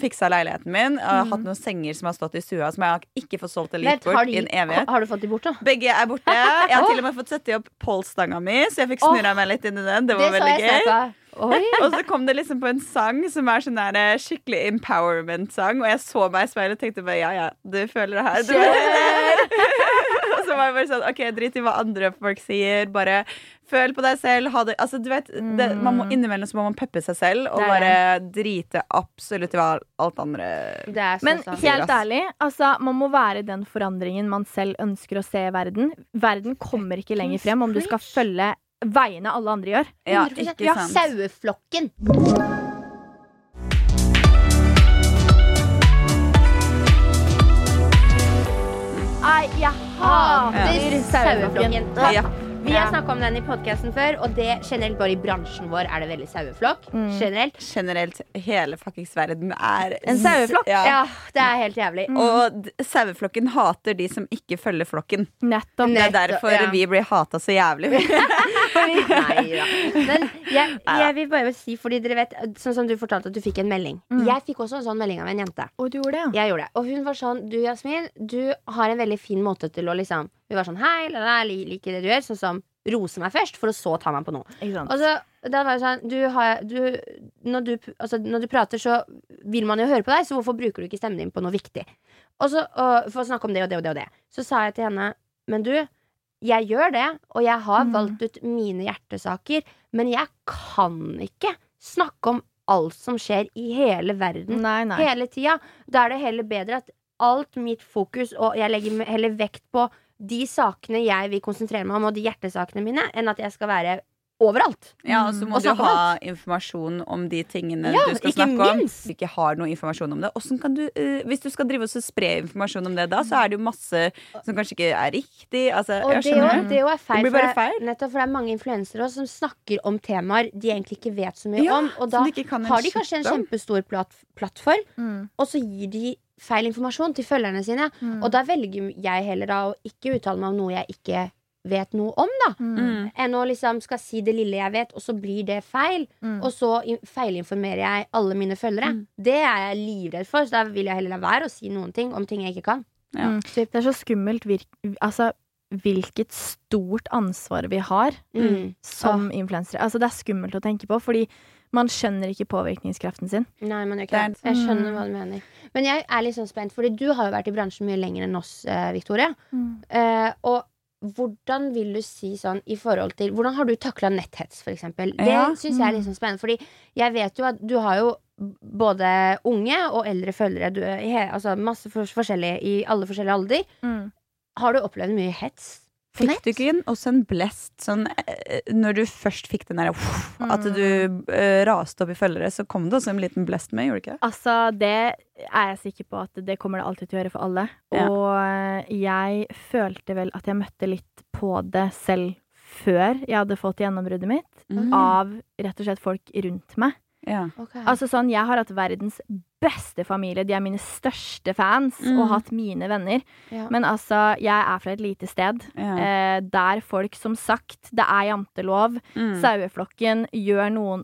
fiksa leiligheten min. Og Mm. hatt noen senger som har stått i stua, som jeg har ikke fått solgt eller gitt bort i en evighet. har du fått de bort, da? Begge er borte. Jeg har <laughs> til og med fått sette opp polstanga mi, så jeg fikk snurra meg litt inn i den. Det var det veldig gøy. <laughs> Og så kom det liksom på en sang som er sånn der eh, skikkelig empowerment-sang, og jeg så meg i speilet og tenkte bare ja, ja, du føler det her. Du <laughs> og så var jeg bare sånn OK, drit i hva andre folk sier, bare føl på deg selv. Ha det Altså, du vet, det, man må, innimellom så må man peppe seg selv og Det bare drite absolutt i hva alt andre Det er så Men sant. helt ærlig, altså, man må være den forandringen man selv ønsker å se i verden. Verden kommer ikke lenger frem om du skal følge veiene alle andre gjør. Ja, ikke sant. Saueflokken. Nei, jeg hater saueflokken. Ja. Vi har snakka om den i podkasten før, og det generelt bare i bransjen vår er det veldig saueflokk. Mm. Generelt. Generelt, hele fuckings verden er En saueflokk? Ja. Ja, det er helt jævlig. Og saueflokken hater de som ikke følger flokken. Nettopp. Det er derfor ja. vi blir hata så jævlig. <laughs> Nei da. Men jeg, jeg vil bare si, fordi dere vet Sånn som du fortalte at du fikk en melding. Mm. Jeg fikk også en sånn melding av en jente. Og du gjorde det, ja? Jeg gjorde det. Og hun var sånn Du, Jasmin, du har en veldig fin måte til å liksom Hun var sånn Hei, la, la, li- liker det du gjør. Sånn som rose meg først, for å så ta meg på noe. Og så da var det sånn du har, du, når, du, altså, når du prater, så vil man jo høre på deg, så hvorfor bruker du ikke stemmen din på noe viktig? Og så, og, For å snakke om det og det og det og det. Så sa jeg til henne Men du, jeg gjør det, og jeg har Mm. valgt ut mine hjertesaker, men jeg kan ikke snakke om alt som skjer i hele verden Nei, nei. hele tida. Da er det heller bedre at alt mitt fokus, og jeg legger heller vekt på de sakene jeg vil konsentrere meg om, og de hjertesakene mine, enn at jeg skal være overalt. Ja, og så må Og du ha informasjon om de tingene Ja, du skal snakke om. Hvis du ikke har noe informasjon om det. Kan du, uh, hvis du skal drive og spre informasjon om det da, så er det jo masse som kanskje ikke er riktig. Altså, Og jeg det jo- det jo er feil. Det blir bare for feil. Nettopp, for det er mange influensere også som snakker om temaer de egentlig ikke vet så mye Ja, om. Og da de kan har de kanskje en kjempestor platt, plattform, Mm. og så gir de feil informasjon til følgerne sine. Mm. Og da velger jeg heller da å ikke uttale meg om noe jeg ikke vet noe om, da. Mm. Mm. Enn å liksom skal si det lille jeg vet, og så blir det feil. Mm. Og så feilinformerer jeg alle mine følgere. Mm. Det er jeg livredd for, så da vil jeg heller la være å si noen ting om ting jeg ikke kan. Ja. Mm. Det er så skummelt virk altså, hvilket stort ansvar vi har Mm. som influensere. Altså, det er skummelt å tenke på, fordi man skjønner ikke påvirkningskraften sin. Nei, man gjør ikke det. Jeg skjønner hva du mener. Men jeg er litt sånn spent, Fordi du har jo vært i bransjen mye lenger enn oss, eh, Victoria. Uh, og hvordan vil du si sånn i forhold til Hvordan har du takla netthets, for eksempel? Det Ja. syns jeg er litt sånn spennende. Fordi jeg vet jo at du har jo både unge og eldre følgere. Du, altså masse forskjellige i alle forskjellige alder. Mm. Har du opplevd mye hets Fikk nett? du ikke en- også en blest sånn eh, Når du først fikk den der uff, At Mm. du uh, raste opp i følgere, så kom det også en liten blest med, gjorde det ikke? Altså, det er jeg sikker på at det kommer det alltid til å gjøre for alle. Ja. Og eh, jeg følte vel at jeg møtte litt på det selv før jeg hadde fått gjennombruddet mitt. Mm. Av rett og slett folk rundt meg. Ja. Okay. Altså sånn, Jeg har hatt verdens beste familie. De er mine største fans Mm. og hatt mine venner. Ja. Men altså, jeg er fra et lite sted Ja. eh, der folk som sagt Det er jantelov. Mm. Saueflokken gjør noen,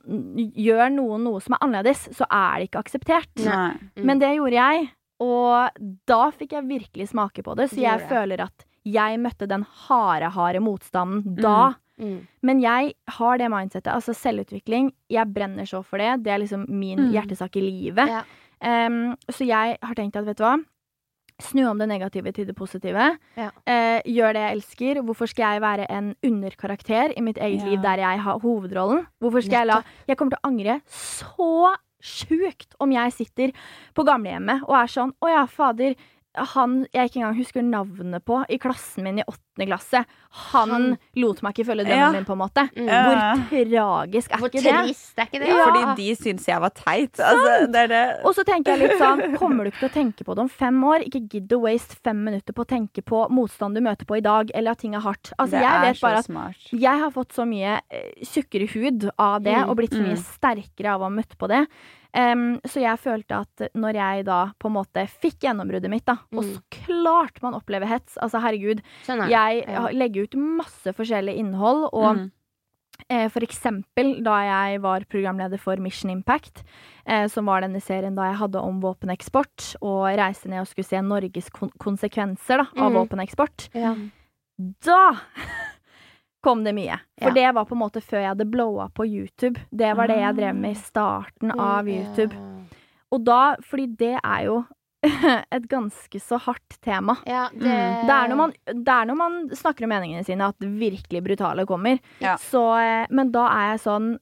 gjør noen noe som er annerledes, så er det ikke akseptert. Mm. Men det gjorde jeg, og da fikk jeg virkelig smake på det. Så jeg det. føler at jeg møtte den harde, harde motstanden da. Mm. Men jeg har det mindsettet. Altså selvutvikling. Jeg brenner så for det. Det er liksom min Mm. hjertesak i livet. Ja. Um, så jeg har tenkt at vet du hva? Snu om det negative til det positive. Ja. Uh, gjør det jeg elsker. Hvorfor skal jeg være en underkarakter i mitt eget Ja. liv der jeg har hovedrollen? Hvorfor skal jeg la Jeg kommer til å angre så sjukt om jeg sitter på gamlehjemmet og er sånn Å ja, fader. Han jeg ikke engang husker navnet på i klassen min i åttende klasse, han, Han- lot meg ikke følge drømmen Ja. min, på en måte. Mm. Hvor tragisk er Hvor ikke det? Hvor trist er ikke det? Ja. Fordi de syns jeg var teit. Altså, det er det. Og så tenker jeg litt sånn, kommer du ikke til å tenke på det om fem år? Ikke gidd å waste fem minutter på å tenke på motstand du møter på i dag, eller at ting er hardt. Altså, det jeg er vet så bare at smart. jeg har fått så mye eh, tjukkere hud av det, Mm, og blitt så mye mm. sterkere av å ha møtt på det. Em, så jeg følte at når jeg da på en måte fikk gjennombruddet mitt, da, og Mm. så klart man opplever hets Altså herregud, Sånn er jeg Ja. legger ut masse forskjellig innhold, og Mm. Eh, For eksempel da jeg var programleder for Mission Impact, eh, som var denne serien da jeg hadde om våpeneksport, og reiste ned og skulle se Norges kon konsekvenser da, av Mm. våpeneksport. Ja. Da kom det mye. For Ja. det var på en måte før jeg hadde blowa på YouTube. Det var det jeg drev med i starten av YouTube. Og da, fordi det er jo <laughs> et ganske så hardt tema. Ja, det, Mm. Det er, når man, det er når man snakker om meningene sine at det virkelig brutale kommer. Ja. Så, eh, men da er jeg sånn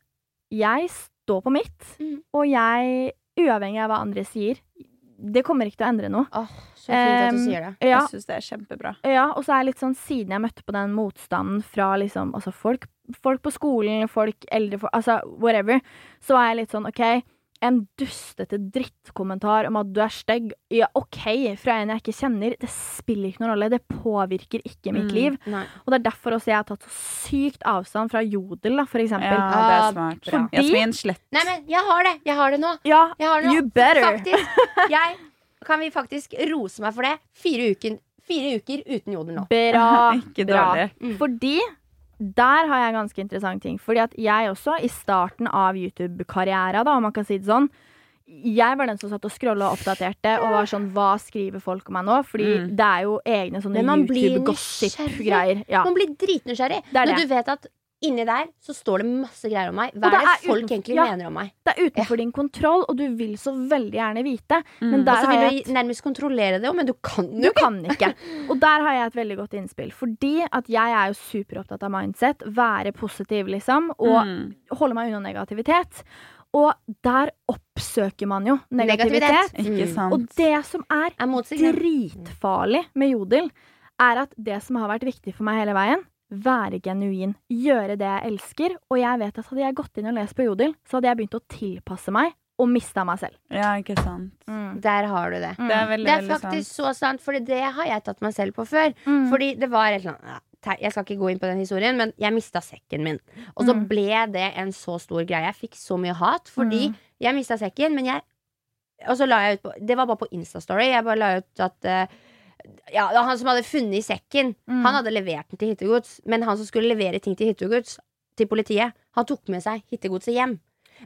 Jeg står på mitt, Mm. og jeg, uavhengig av hva andre sier Det kommer ikke til å endre noe. Åh, så fint at du sier det. Ja, Jeg syns det er kjempebra. ja, og så er jeg litt sånn Siden jeg møtte på den motstanden fra liksom Altså folk, folk på skolen, folk eldre folk, Altså whatever. Så er jeg litt sånn OK, en dustete drittkommentar om at du er stygg, ja OK, fra en jeg ikke kjenner, det spiller ikke noen rolle. Det påvirker ikke mitt Mm. liv. Nei. Og det er derfor også jeg har tatt så sykt avstand fra Jodel, da, for Ja, det Ah, er smart. fordi- Jasmin, slett. Nei, men jeg har det! Jeg har det nå. Ja, Jeg har det nå. you better! Faktisk. <laughs> Jeg, kan vi faktisk rose meg for det? Fire uker, fire uker uten jodel nå. Bra. <laughs> Ikke bra. Mm. Fordi der har jeg en ganske interessant ting. Fordi at jeg også, i starten av YouTube-karriera, da, om man kan si det sånn jeg var den som satt og scrolla og oppdaterte og var sånn Hva skriver folk om meg nå? Fordi Mm. det er jo egne sånne YouTube-gossip-greier. Ja. Man blir dritnysgjerrig. Er Når det. du vet at inni der så står det masse greier om meg. Hva det er det folk uten- egentlig ja. mener om meg? Det er utenfor din kontroll, og du vil så veldig gjerne vite. Men Mm. der Og så vil du nærmest kontrollere det, men du kan jo Du ikke. kan ikke. <laughs> Og der har jeg et veldig godt innspill. Fordi at jeg er jo superopptatt av mindset. Være positiv, liksom. Og Mm. holde meg unna negativitet. Og der oppsøker man jo negativitet. Negativitet. Ikke Mm. sant? Og det som er Er dritfarlig med jodel, er at det som har vært viktig for meg hele veien, være genuin. Gjøre det jeg elsker. Og jeg vet at hadde jeg gått inn og lest på jodel, så hadde jeg begynt å tilpasse meg og mista meg selv. Ja, ikke sant. Der har du det. Det er veldig, Det er faktisk sant. så sant, for det har jeg tatt meg selv på før. Mm. Fordi det var et eller annet Jeg skal ikke gå inn på den historien, men jeg mista sekken min. Og så Mm. ble det en så stor greie. Jeg fikk så mye hat fordi Mm. jeg mista sekken, men jeg Og så la jeg ut på Det var bare på Instastory. Jeg bare la ut at eh, ja, han som hadde funnet i sekken, Mm. han hadde levert den til hittegods. Men han som skulle levere ting til hittegods, til politiet, han tok med seg hittegodset hjem.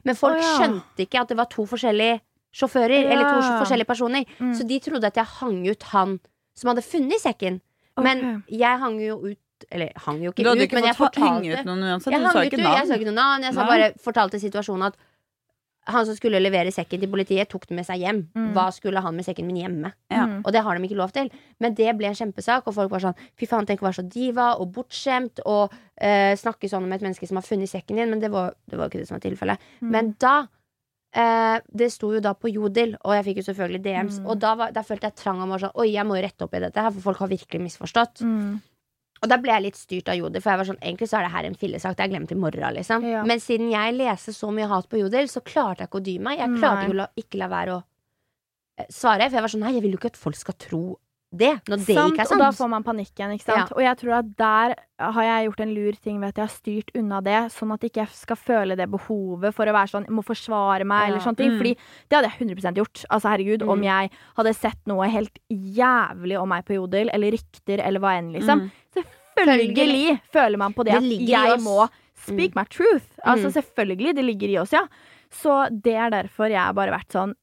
Men folk oh, ja. skjønte ikke at det var to forskjellige sjåfører, Ja. eller to forskjellige personer. Mm. Så de trodde at jeg hang ut han som hadde funnet i sekken. Men jeg hang jo ut Eller hang jo ikke Du hadde ut, ikke men jeg fått henge fortalte ut noen uansett. jeg, hang sa ut, jo, jeg sa ikke noe navn. Jeg sa bare fortalte situasjonen at han som skulle levere sekken til politiet, tok den med seg hjem. Mm. Hva skulle han med sekken min hjemme? Ja. Mm. Og det har de ikke lov til. Men det ble en kjempesak, og folk var sånn Fy faen, tenk å være så diva og bortskjemt og uh, snakke sånn om et menneske som har funnet sekken din. Men det var, det var ikke det som var tilfellet. Mm. Men da uh, Det sto jo da på Jodel, og jeg fikk jo selvfølgelig DMs. Mm. Og da, var, da følte jeg trang om å sånn Oi, jeg må jo rette opp i dette her, for folk har virkelig misforstått. Og da ble jeg litt styrt av Jodel, for jeg var sånn, egentlig så er det her en fillesak. Det er glemt i morgen, liksom. Ja. Men siden jeg leser så mye hat på Jodel, så klarte jeg ikke å dy meg. Jeg klarte ikke å la, ikke la være å eh, svare, for jeg var sånn Nei, jeg vil jo ikke at folk skal tro det, når det sant, ikke er Og da får man panikk igjen. ikke sant? Og jeg tror at der har jeg gjort en lur ting ved at jeg har styrt unna det, sånn at jeg ikke skal føle det behovet for å være sånn, må forsvare meg, Ja. eller sånne ting. Mm. Fordi det hadde jeg 100 gjort. Altså herregud, Mm. Om jeg hadde sett noe helt jævlig om meg på Jodel, eller rykter, eller hva enn, liksom. Mm. Selvfølgelig føler man på det, Det at jeg må speak my truth. Altså Mm. Selvfølgelig, det ligger i oss, ja. Så det er derfor jeg har bare vært sånn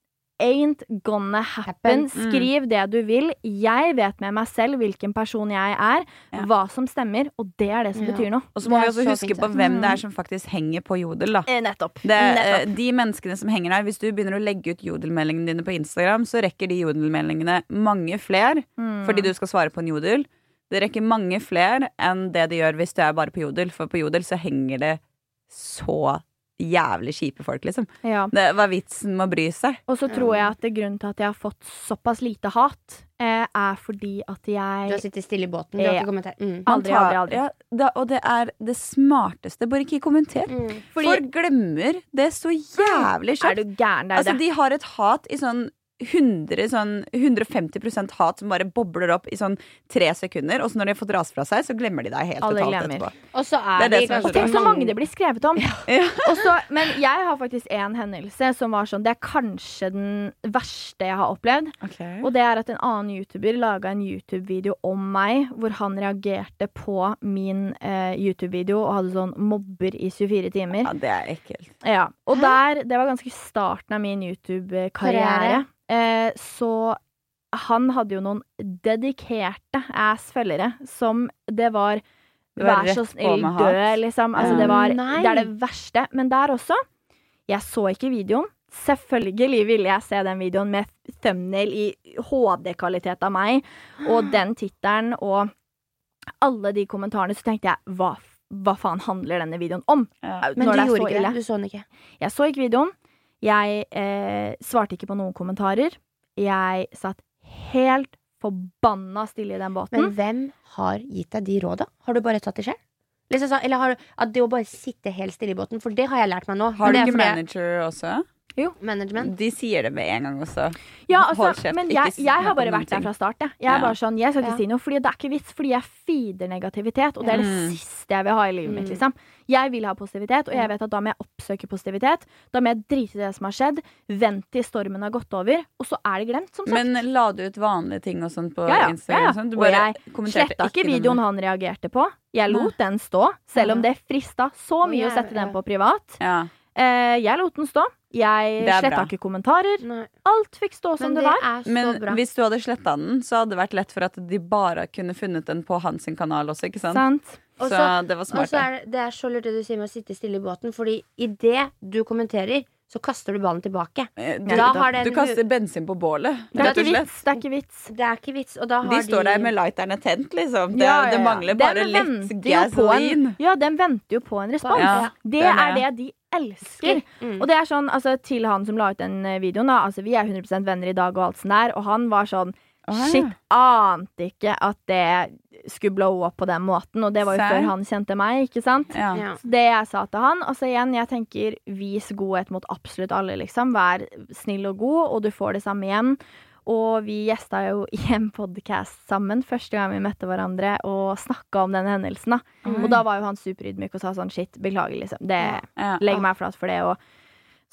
Ain't gonna happen. Happen. Mm. Skriv det du vil. Jeg vet med meg selv hvilken person jeg er, Ja. hva som stemmer, og det er det som Ja. betyr noe. Og så må vi også huske fint på hvem det Mm. er som faktisk henger på Jodel, da. nettopp. Det, eh, nettopp. de menneskene som henger der, hvis du begynner å legge ut jodelmeldingene dine på Instagram, så rekker de jodelmeldingene mange flere Mm. fordi du skal svare på en jodel. Det rekker mange flere enn det de gjør hvis du er bare på jodel, for på jodel så henger det så jævlig kjipe folk, liksom. ja. Det var vitsen med å bry seg. Og så tror jeg at grunnen til at jeg har fått såpass lite hat, eh, er fordi at jeg Du har sittet stille i båten, du har ikke kommentert. Mm. Aldri, tar- aldri, aldri. Ja, da, og det er det smarteste. Bare ikke kommenter. Mm. Fordi- Folk glemmer det så jævlig Er kjapt. du gæren? Det er Altså, det. de har et hat i sånn 100, sånn 150% hat som bare bobler opp i sånn tre sekunder. Og så når de har fått rast fra seg, så glemmer de deg helt Alle totalt glemmer. etterpå. Og så er, Det er det de, er Og tenk så mange det blir skrevet om. <laughs> Ja. Og så- men jeg har faktisk en hendelse som var sånn Det er kanskje den verste jeg har opplevd. Og det er at en annen YouTuber laga en YouTube-video om meg, hvor han reagerte på min eh, YouTube-video og hadde sånn 'mobber i 24 timer'. Ja, det er ekkelt. Ja, Og der, det var ganske starten av min YouTube-karriere. Eh, så han hadde jo noen dedikerte ass-følgere som det var Vær så snill, dø, liksom. Altså, det, var, det er det verste. Men der også Jeg så ikke videoen. Selvfølgelig ville jeg se den videoen med thumbnail i HD-kvalitet av meg, og <gasps> den tittelen og alle de kommentarene, så tenkte jeg hva, hva faen handler denne videoen om? Ja. Men du gjorde ikke det. Du så den ikke. Jeg så ikke videoen. Jeg eh, svarte ikke på noen kommentarer. Jeg satt helt forbanna stille i den båten. Men hvem har gitt deg de råda? Har du bare tatt det selv? Liksom eller har du, at det å bare sitte helt stille i båten, for det har jeg lært meg nå. Har du ikke manager også? Jo. management. De sier det med en gang også. Ja, Hold altså, kjeft, men jeg, jeg har bare vært der fra start. Jeg, jeg er Ja. bare sånn, jeg skal ikke Ja. si noe, fordi det er ikke vits. Fordi jeg feeder negativitet, og det er det Mm. siste jeg vil ha i livet mitt. Mm. liksom Jeg vil ha positivitet, og jeg vet at da må jeg oppsøke positivitet. Da må jeg drite i det som har skjedd, vente til stormen har gått over, og så er det glemt, som sagt. Men la du ut vanlige ting og sånt på Ja, ja, Instagram? ja, ja. og sånn? Og jeg Sletta ikke videoen han reagerte på. Jeg lot den stå, selv om det frista så mye å sette den på privat. Ja. Eh, jeg lot den stå. Jeg sletta ikke kommentarer. Nei. Alt fikk stå som Men det det var. Men bra. hvis du hadde sletta den, så hadde det vært lett for at de bare kunne funnet den på hans kanal også, ikke sant? Sant? Så også, det var smart. det. er det, det er så lurt det du sier med å sitte stille i båten, fordi idet du kommenterer, så kaster du ballen tilbake. Eh, Du, Da har den du kaster bensin på bålet, Det er rett og ikke slett. vits. Det er ikke vits. Det er ikke vits, og da har De står der med lighterne tent, liksom. Det, Ja, ja, det mangler bare litt gasolin. En, ja, den venter jo på en respons. Ja, det det er er det. det de elsker. Mm. Og det er sånn, altså til han som la ut den eh, videoen, da. Altså, vi er 100 venner i dag og alt sånn der, og han var sånn Aha. Shit, ante ikke at det skulle blow up på den måten. Og det var jo Sær? før han kjente meg, ikke sant? Ja. Ja. Så det jeg sa til han Altså igjen, jeg tenker vis godhet mot absolutt alle, liksom. Vær snill og god, og du får det samme igjen. Og vi gjesta jo <laughs> i en podkast sammen første gang vi møtte hverandre og snakka om den hendelsen. da Mm. Og da var jo han superydmyk og sa sånn shit, beklager, liksom. Det Ja. Legg meg flat for det og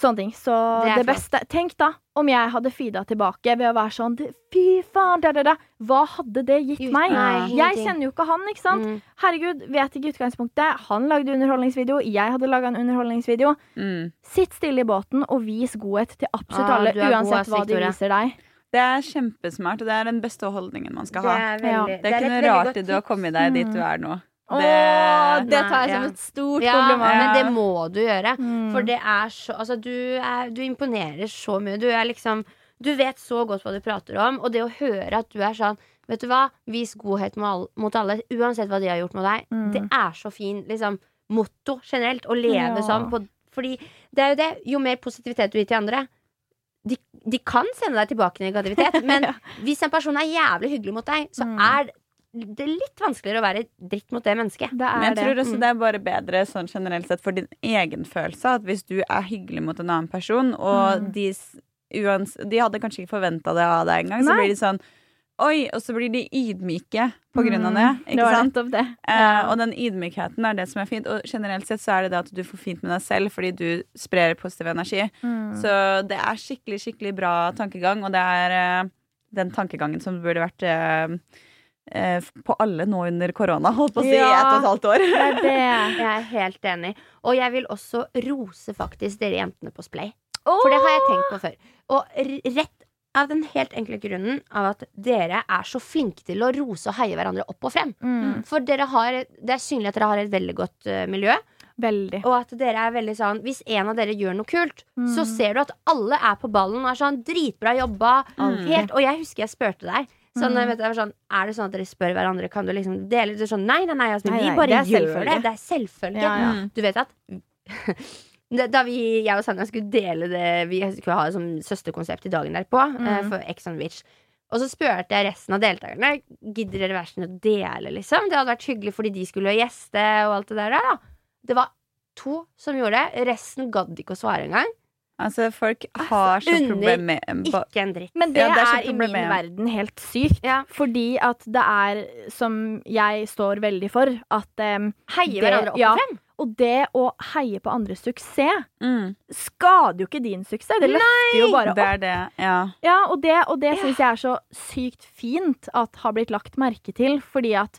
sånne ting. Så Det det, beste Tenk da om jeg hadde feeda tilbake ved å være sånn Fy faen, da, da, da. Hva hadde det gitt Gitt meg? Nei, Jeg kjenner jo ikke han, ikke sant? Mm. Herregud, vet ikke utgangspunktet. Han lagde underholdningsvideo, jeg hadde laga en underholdningsvideo. Mm. Sitt stille i båten og vis godhet til absolutt Ah, alle, er god, uansett hva de viser deg. Det er kjempesmart, og det er den beste holdningen man skal Det ha. er veldig Det er ikke noe veldig rart godt i det å komme deg dit du er nå. Åh, Det, det tar jeg som et stort Ja, kompliment. men det må du gjøre. Mm. For det er så Altså, du, er, du imponerer så mye. Du er liksom Du vet så godt hva du prater om, og det å høre at du er sånn Vet du hva, vis godhet mot alle uansett hva de har gjort mot deg. Mm. Det er så fin liksom, motto generelt å leve Ja. sånn. På, fordi det er jo det. Jo mer positivitet du gir til andre de, kan sende deg tilbake negativitet, <laughs> men hvis en person er jævlig hyggelig mot deg, så Mm. er det litt vanskeligere å være dritt mot det mennesket. Det er Men jeg det. tror også Mm. det er bare bedre sånn generelt sett for din egen følelse. At hvis du er hyggelig mot en annen person, og Mm. de, uans, de hadde kanskje ikke forventa det av deg engang, så blir de sånn Oi! Og så blir de ydmyke på grunn av det. Mm. Ikke det sant? nettopp det. Eh, og den ydmykheten er det som er fint. Og generelt sett så er det det at du får fint med deg selv fordi du sprer positiv energi. Mm. Så det er skikkelig, skikkelig bra tankegang, og det er eh, den tankegangen som burde vært eh, eh, på alle nå under korona, holdt på å si, Ja. ett og et halvt år. Det er det. <laughs> Jeg er helt enig. Og jeg vil også rose faktisk dere jentene på Splay. For det har jeg tenkt på før. Og rett av den helt enkle grunnen av at dere er så flinke til å rose og heie hverandre opp og frem. Mm. For dere har, det er synlig at dere har et veldig godt uh, miljø. Veldig. Og at dere er veldig sånn Hvis en av dere gjør noe kult, så Mm. ser du at alle er på ballen og er sånn dritbra jobba. Mm. Helt, og jeg husker jeg spurte deg. Sånn, Mm. vet du, sånn, er det sånn at dere spør hverandre Kan du liksom dele det sånn? Nei, nei, nei, altså, Nei, vi bare det gjør det. Det er selvfølge. Ja, ja. Mm. Du vet at Da vi, jeg og Sanja skulle dele det Vi skulle ha det som søsterkonsept i dagen derpå Mm. For Ex on Beach Og så spurte jeg resten av deltakerne Gidder dere være sånn å dele liksom Det hadde vært hyggelig fordi de skulle gjeste Og alt det der da Det var to som gjorde det Resten gadd ikke å svare engang Altså, folk har så problemer med Ikke en dritt Men det, Ja, det er er, i min verden helt sykt. Ja. Fordi at det er, som jeg står veldig for, at um, Heie hverandre opp ja. og frem Og det å heie på andres suksess mm, skader jo ikke din suksess. Det løfter jo bare Det opp. er det, ja. Ja, og det, og det syns jeg er så sykt fint at har blitt lagt merke til. Fordi at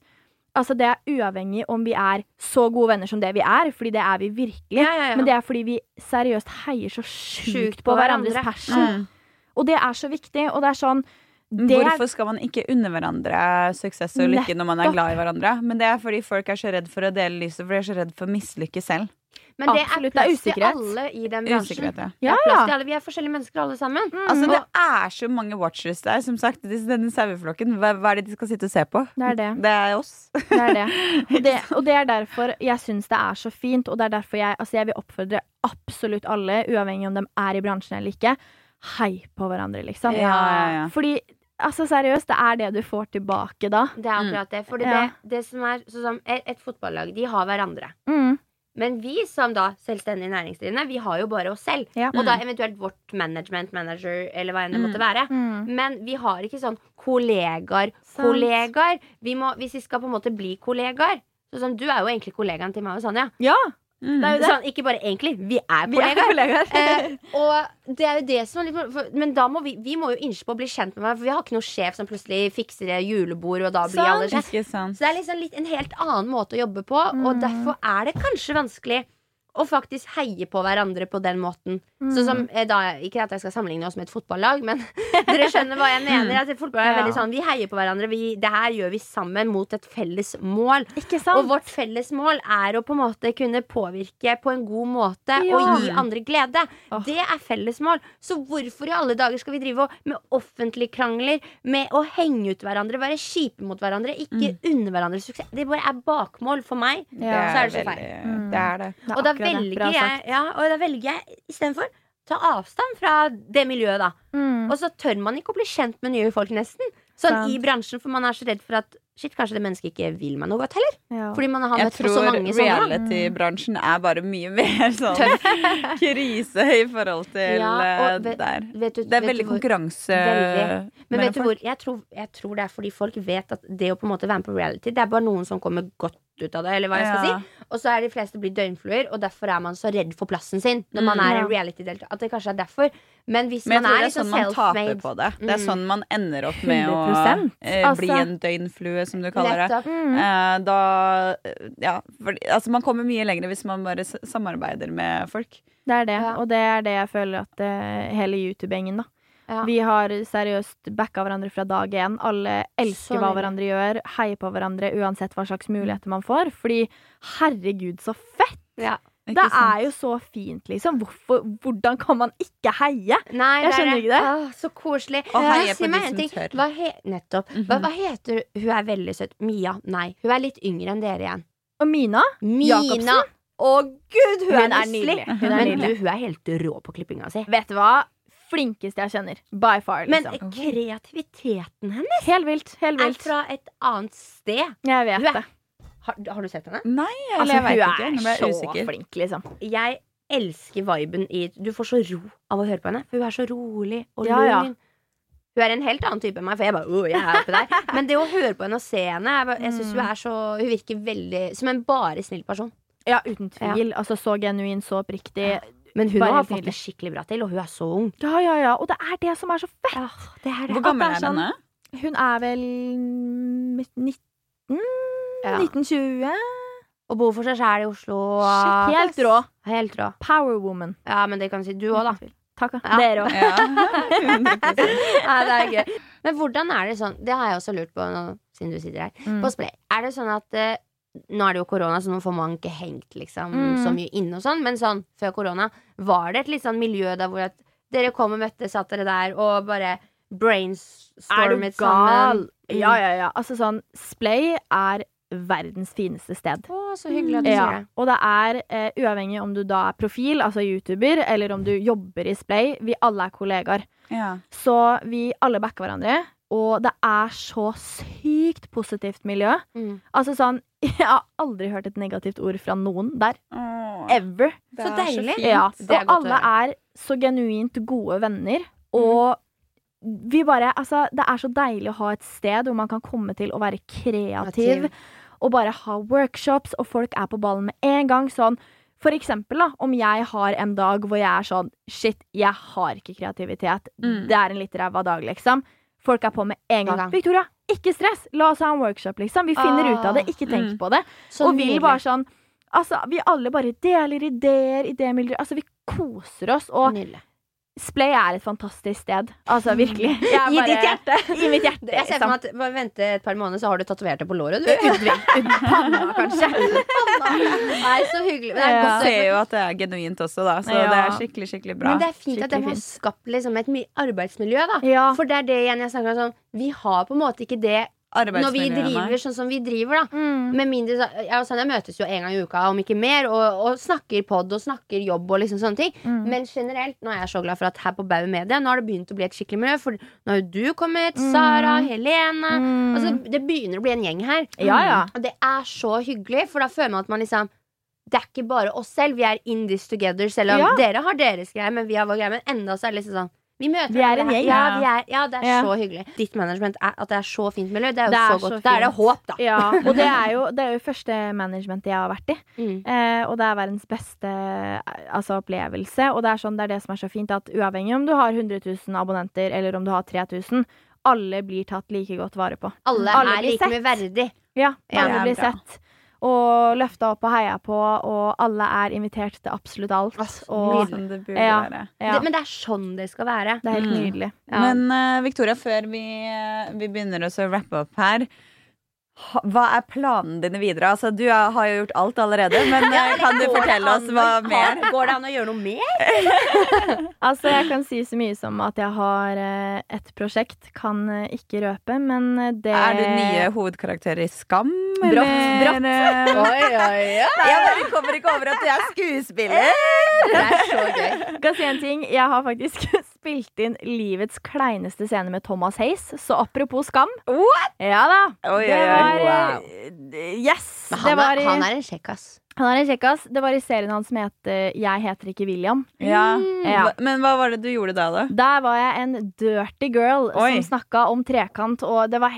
altså, det er uavhengig om vi er så gode venner som det vi er, fordi det er vi virkelig. ja, ja. Men det er fordi vi seriøst heier så sjukt Sjukt på på hverandres hverandre. passion. Mm. Og det er så viktig. Og det er sånn det Hvorfor skal man ikke unne hverandre suksess og lykke når man er glad i hverandre? Men det er fordi folk er så redd for å dele lyset, for de er så redd for å mislykke selv. Men det er Absolutt, er plass til alle i den bransjen ja. Ja, ja. Vi er forskjellige mennesker alle sammen Altså, det er så mange watchers der. Som sagt, denne saueflokken. Hva, hva er det de skal sitte og se på? det er det. <laughs> Det er oss. Det er det. Og det, <laughs> og det er derfor jeg syns det er så fint, og det er derfor jeg, altså jeg vil oppfordre absolutt alle, uavhengig om de er i bransjen eller ikke, hei på hverandre, liksom. Ja, ja, ja. Fordi altså seriøst, det er det du får tilbake da. Det er akkurat det. Fordi Ja. det, det som er sånn som et, et fotballag, de har hverandre. Mm. Men vi som da selvstendig næringsdrivende, vi har jo bare oss selv. Ja. Og da eventuelt vårt management manager, eller hva enn det Mm. måtte være. Mm. Men vi har ikke sånn kollegaer, Sant. kollegaer. Vi må, hvis vi skal på en måte bli kollegaer Sånn som Du er jo egentlig kollegaen til meg og Sanja. Ja, Mm. det er jo det. Sånn, ikke bare egentlig, vi er Vi er kollegaer. kollegaer. <laughs> Eh, og det er jo det som er litt for, Men da må vi, vi må jo innse på å bli kjent med meg, for vi har ikke noen sjef som plutselig fikser det julebord, og da blir alle kjent. Så det er liksom litt en helt annen måte å jobbe på, og Mm. derfor er det kanskje vanskelig å faktisk heie på hverandre på den måten. Mm. Sånn som, eh, da, Ikke at jeg skal sammenligne oss med et fotballag, men <laughs> dere skjønner hva jeg mener. At fotball er Ja. veldig sånn, Vi heier på hverandre. Vi, det her gjør vi sammen mot et felles mål. Ikke Og vårt felles mål er å på en måte kunne påvirke på en god måte Ja. og gi andre glede. Oh. Det er felles mål. Så hvorfor i alle dager skal vi drive og, med offentlige krangler, med å henge ut hverandre, være kjipe mot hverandre, ikke unne hverandre suksess? Det bare er bakmål for meg. Ja. så er det så feil. Mm. Det er det. Det er Og da akkurat det. velger sagt. jeg, ja, og da velger jeg istedenfor ta avstand fra det miljøet, da. Mm. Og så tør man ikke å bli kjent med nye folk, nesten. Sånn Sant. i bransjen, for man er så redd for at Shit, kanskje det mennesket ikke vil meg noe godt heller. Ja. Fordi man har Jeg møtt på så mange sånne. tror reality-bransjen er bare mye mer <laughs> sånn <laughs> krise i forhold til Ja, eh, der. Vet du, Det er vet veldig hvor- konkurranse Veldig. Men vet du folk. hvor? Jeg tror, jeg tror det er fordi folk vet at det å på en måte være med på reality, det er bare noen som kommer godt ut av det, eller hva jeg skal Ja. si. Og så er de fleste blitt døgnfluer, og derfor er man så redd for plassen sin når man Mm. er en Ja. reality-deltaker. At det kanskje er derfor. Men hvis Men man er det er liksom sånn taper self-made på det. Det er Mm. sånn man ender opp med å 100%. eh, bli Altså- en døgnflue, som du kaller det. Mm. Eh, da eh, Ja, for, altså man kommer mye lenger hvis man bare samarbeider med folk. Det er det, Ja. og det er det jeg føler at eh, hele YouTube-gjengen, da. Ja. Vi har seriøst backa hverandre fra dag én. Alle elsker hva hverandre gjør, heier på hverandre uansett hva slags muligheter man får. Fordi herregud, så fett! Ja. Det sant? er jo så fint, liksom. Hvorfor, hvordan kan man ikke heie? Nei, Jeg det er skjønner ikke det. Åh, så koselig. Og heie si på de som tør. Hva he Nettopp. Hva, Mhm. hva heter Hun er veldig søt. Mia? Nei. Hun er litt yngre enn dere igjen. Og Mina? Mina. Jacobsen? Å, gud, hun, Hun er er nydelig. Hun er Men nydelig. du, hun er helt rå på klippinga si. Vet du hva? Flinkeste jeg kjenner. By far, Men liksom. kreativiteten hennes Helt vilt. Helt er fra et annet sted. Jeg vet er- det. Har, har du sett henne? Nei, eller Altså, jeg vet ikke. Hun er så usikker. flink, liksom. Jeg elsker viben i Du får så ro av å høre på henne. For hun er så rolig og Ja, ja. Hun er en helt annen type enn meg, for jeg bare, oh, jeg er oppe der. <laughs> Men det å høre på henne og se henne Jeg, bare- jeg synes hun er så Hun virker veldig som en bare snill person. Ja, uten tvil. Altså, så genuin, så oppriktig. Men hun har fått det skikkelig bra til, og hun er så ung. Ja, ja, ja. Og det er det som er så fett. det er det. Hvor gammel er er sånn- denne? Hun er vel 19 Ja. 1920? Og bor for seg sjæl i Oslo. Shit, helt rå. Helt rå. Power woman. Ja, men det kan si du òg, da. Takk. Ja. Dere òg. Ja. 100%. <laughs> Nei, det er gøy. <laughs> Men hvordan er det sånn Det har jeg også lurt på nå, siden du sitter her. Mm. På Splay. Er det sånn at eh, Nå er det jo korona, så nå får man ikke hengt liksom Mm. så mye inne og sånn, men sånn før korona, var det et litt sånn miljø der hvor at dere kom og møttes, satt dere der og bare Er du brainstormet gal? Mm. Ja, ja, ja. Altså sånn Splay er verdens fineste sted. Å, så hyggelig at du Ja, sier det. og det er uh, uavhengig om du da er profil, altså YouTuber, eller om du jobber i Splay. Vi alle er kollegaer. Ja. Så vi alle backer hverandre. Og det er så sykt positivt miljø. Mm. Altså sånn <laughs> Jeg har aldri hørt et negativt ord fra noen der. Åh, Ever. det Så deilig. Så Ja, og er alle er så genuint gode venner. Mm. Og vi bare Altså, det er så deilig å ha et sted hvor man kan komme til å være kreativ. Kreativ. Og bare ha workshops, og folk er på ballen med en gang. Sånn for eksempel, da, om jeg har en dag hvor jeg er sånn Shit, jeg har ikke kreativitet. Mm. Det er en litt ræva dag, liksom. Folk er på med en gang. En gang. Victoria, ikke stress! La oss ha en workshop, liksom. Vi finner ut av det. Ikke tenk Mm. på det. Så og vil bare sånn Altså, vi alle bare deler ideer, idémiljøer. Altså, vi koser oss. Og Nydelig. Splay er et fantastisk sted. Altså, virkelig. <laughs> Jeg I ditt hjerte. I mitt hjerte. Jeg ser for meg at bare vente et par måneder, så har du tatovert det på låret, du. Panna, kanskje. <laughs> Nei, så hyggelig. Men det er Ja. ser jo at det er genuint også, da. Så Ja. det er skikkelig, skikkelig bra. Men det er fint at de har skapt liksom et mye arbeidsmiljø, da. Ja. For det er det igjen jeg snakker om sånn Vi har på en måte ikke det når vi driver sånn som vi driver, da. Mm. Med mindre Jeg og Sanja møtes jo en gang i uka, om ikke mer, og, og snakker pod og snakker jobb og liksom sånne ting. Mm. Men generelt, nå er jeg så glad for at her på Bauer Media Nå har det begynt å bli et skikkelig miljø. For nå har jo du kommet, Mm. Sara, Helene Mm. Altså, det begynner å bli en gjeng her. Ja, ja. Og det er så hyggelig, for da føler man at man liksom det er ikke bare oss selv. Vi er in this together, selv om Ja. dere har deres greier, men vi har vår greie. Men enda så er det liksom sånn vi møter Vi er en gjeng. Ja, vi er, ja, det er Ja. så hyggelig. Ditt management er at det er så fint miljø. Det er jo Det er så så godt. Da er det håp, da. Ja, <laughs> og det er jo, det er jo første managementet jeg har vært i. Mm. Eh, og det er verdens beste eh, altså, opplevelse. Og det er, sånn, det er det som er så fint, at uavhengig om du har 100 000 abonnenter eller om du har 3000, alle blir tatt like godt vare på. Alle, Alle er like mye verdig. Ja, alle er blir bra. sett. Og løfta opp og heia på, og alle er invitert til absolutt alt. Og, Som det burde Ja. være. ja, Det, men det er sånn det skal være. det er helt Mm. nydelig. Ja. Men uh, Victoria, før vi, eh, vi begynner å rappe opp her Hva er planene dine videre? Altså, du har jo gjort alt allerede, men ja, kan du fortelle oss hva mer? <laughs> Går det an å gjøre noe mer? <laughs> Altså, jeg kan si så mye som at jeg har eh, et prosjekt. Kan eh, ikke røpe, men eh, det Er du nye hovedkarakter i Skam? Brått, brått. eh, <laughs> Oi, oi, oi. Jeg bare kommer ikke over at du er skuespiller. Det er så gøy. Jeg kan si en ting. Jeg har faktisk spilt inn livets kleineste scene med Thomas Hays. Så apropos skam. What? Ja da. Oi, det var Wow. eh, Yes. Han, var er, i, han er en kjekkas. han er en kjekkas. Det var i serien hans som het eh, Jeg heter ikke William. Ja. Ja. Men hva var det du gjorde da, da? Der var jeg en dirty girl Oi. som snakka om trekant, og det var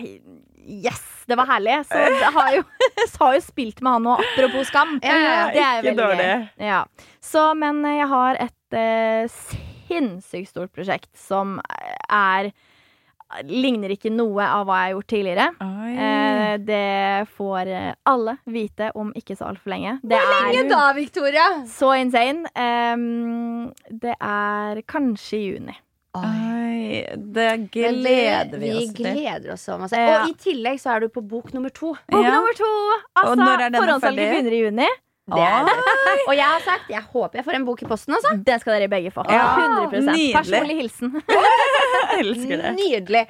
Yes! Det var herlig. Så <laughs> jeg har jo, <laughs> så har jo spilt med han nå, apropos skam. Ja. Det er jo Ikke veldig dårlig. gøy. Ja. Så, men jeg har et eh, sinnssykt stort prosjekt som er Ligner ikke noe av hva jeg har gjort tidligere. Eh, det får alle vite om ikke så altfor lenge. Det Lenge er da, Victoria? så insane. Em, det er kanskje i juni. Oi, det gleder vi oss til. gleder oss så masse. Ja. Og i tillegg så er du på bok nummer to. Bok Ja. nummer to! Altså, Forhåndssalget begynner i juni. Det er det. Og jeg har sagt jeg håper jeg får en bok i posten. Også. Den skal dere begge få. Ja, 100 nydelig. Personlig hilsen. <laughs> Det. Nydelig.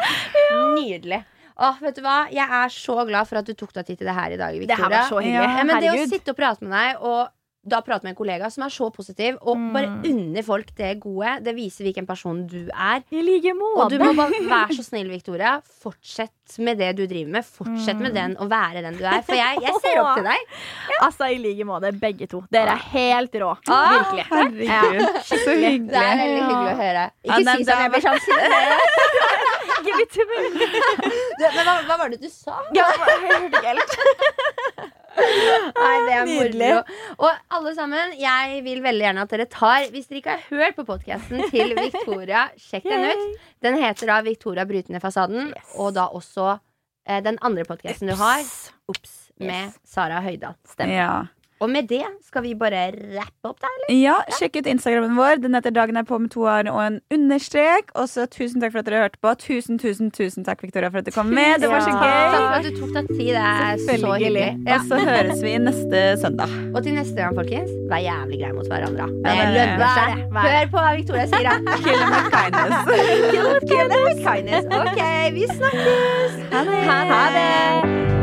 Nydelig. Åh, vet du hva? Jeg er så glad for at du tok deg tid til det her i dag. Det her var så hyggelig. Ja, Ja, men det å Herregud. sitte og prate med deg, og da prate med en kollega som er så positiv, og Mm. bare unne folk det gode, det viser hvilken person du er. I like måte. Og du må bare være så snill, Victoria. Fortsett med det du driver med. Fortsett med den å være den du er. For jeg, jeg ser opp til deg. <laughs> Altså, i like måte, begge to. Dere er helt rå. Ah, Virkelig. Herregud, så <laughs> Det er veldig hyggelig å høre. Ja, Ikke nei, si sånn, jeg blir sånn vits <laughs> i. Men hva, hva var det du sa? Ja, jeg hørte ikke helt. Nei, det er Nydelig. moro. Og alle sammen, jeg vil veldig gjerne at dere tar Hvis dere ikke har hørt på podkasten til <laughs> Victoria, sjekk den ut. Den heter da Victoria bryter ned fasaden, Yes. og da også eh, den andre podkasten du har, Ops, med Yes. Sara Høydahl. Stemmer. Ja. Og med det skal vi bare rappe opp, da, eller? ja, sjekk ut Instagrammen vår. Den heter Dagen er på med to a-er og en understrek. Og så tusen takk for at dere hørte på. Tusen, tusen, tusen takk, Victoria, for at du kom med. Det var så Ja. Takk for at du tok deg tid. Det er så hyggelig. Ja. Og så høres vi neste søndag. Og til neste gang, folkens, vær jævlig greie mot hverandre. Det er lønner seg. Hør på hva Victoria sier, da. <laughs> Kill them with kindness. <laughs> Kill them with kindness. Ok, vi snakkes. Ha det. Ha det.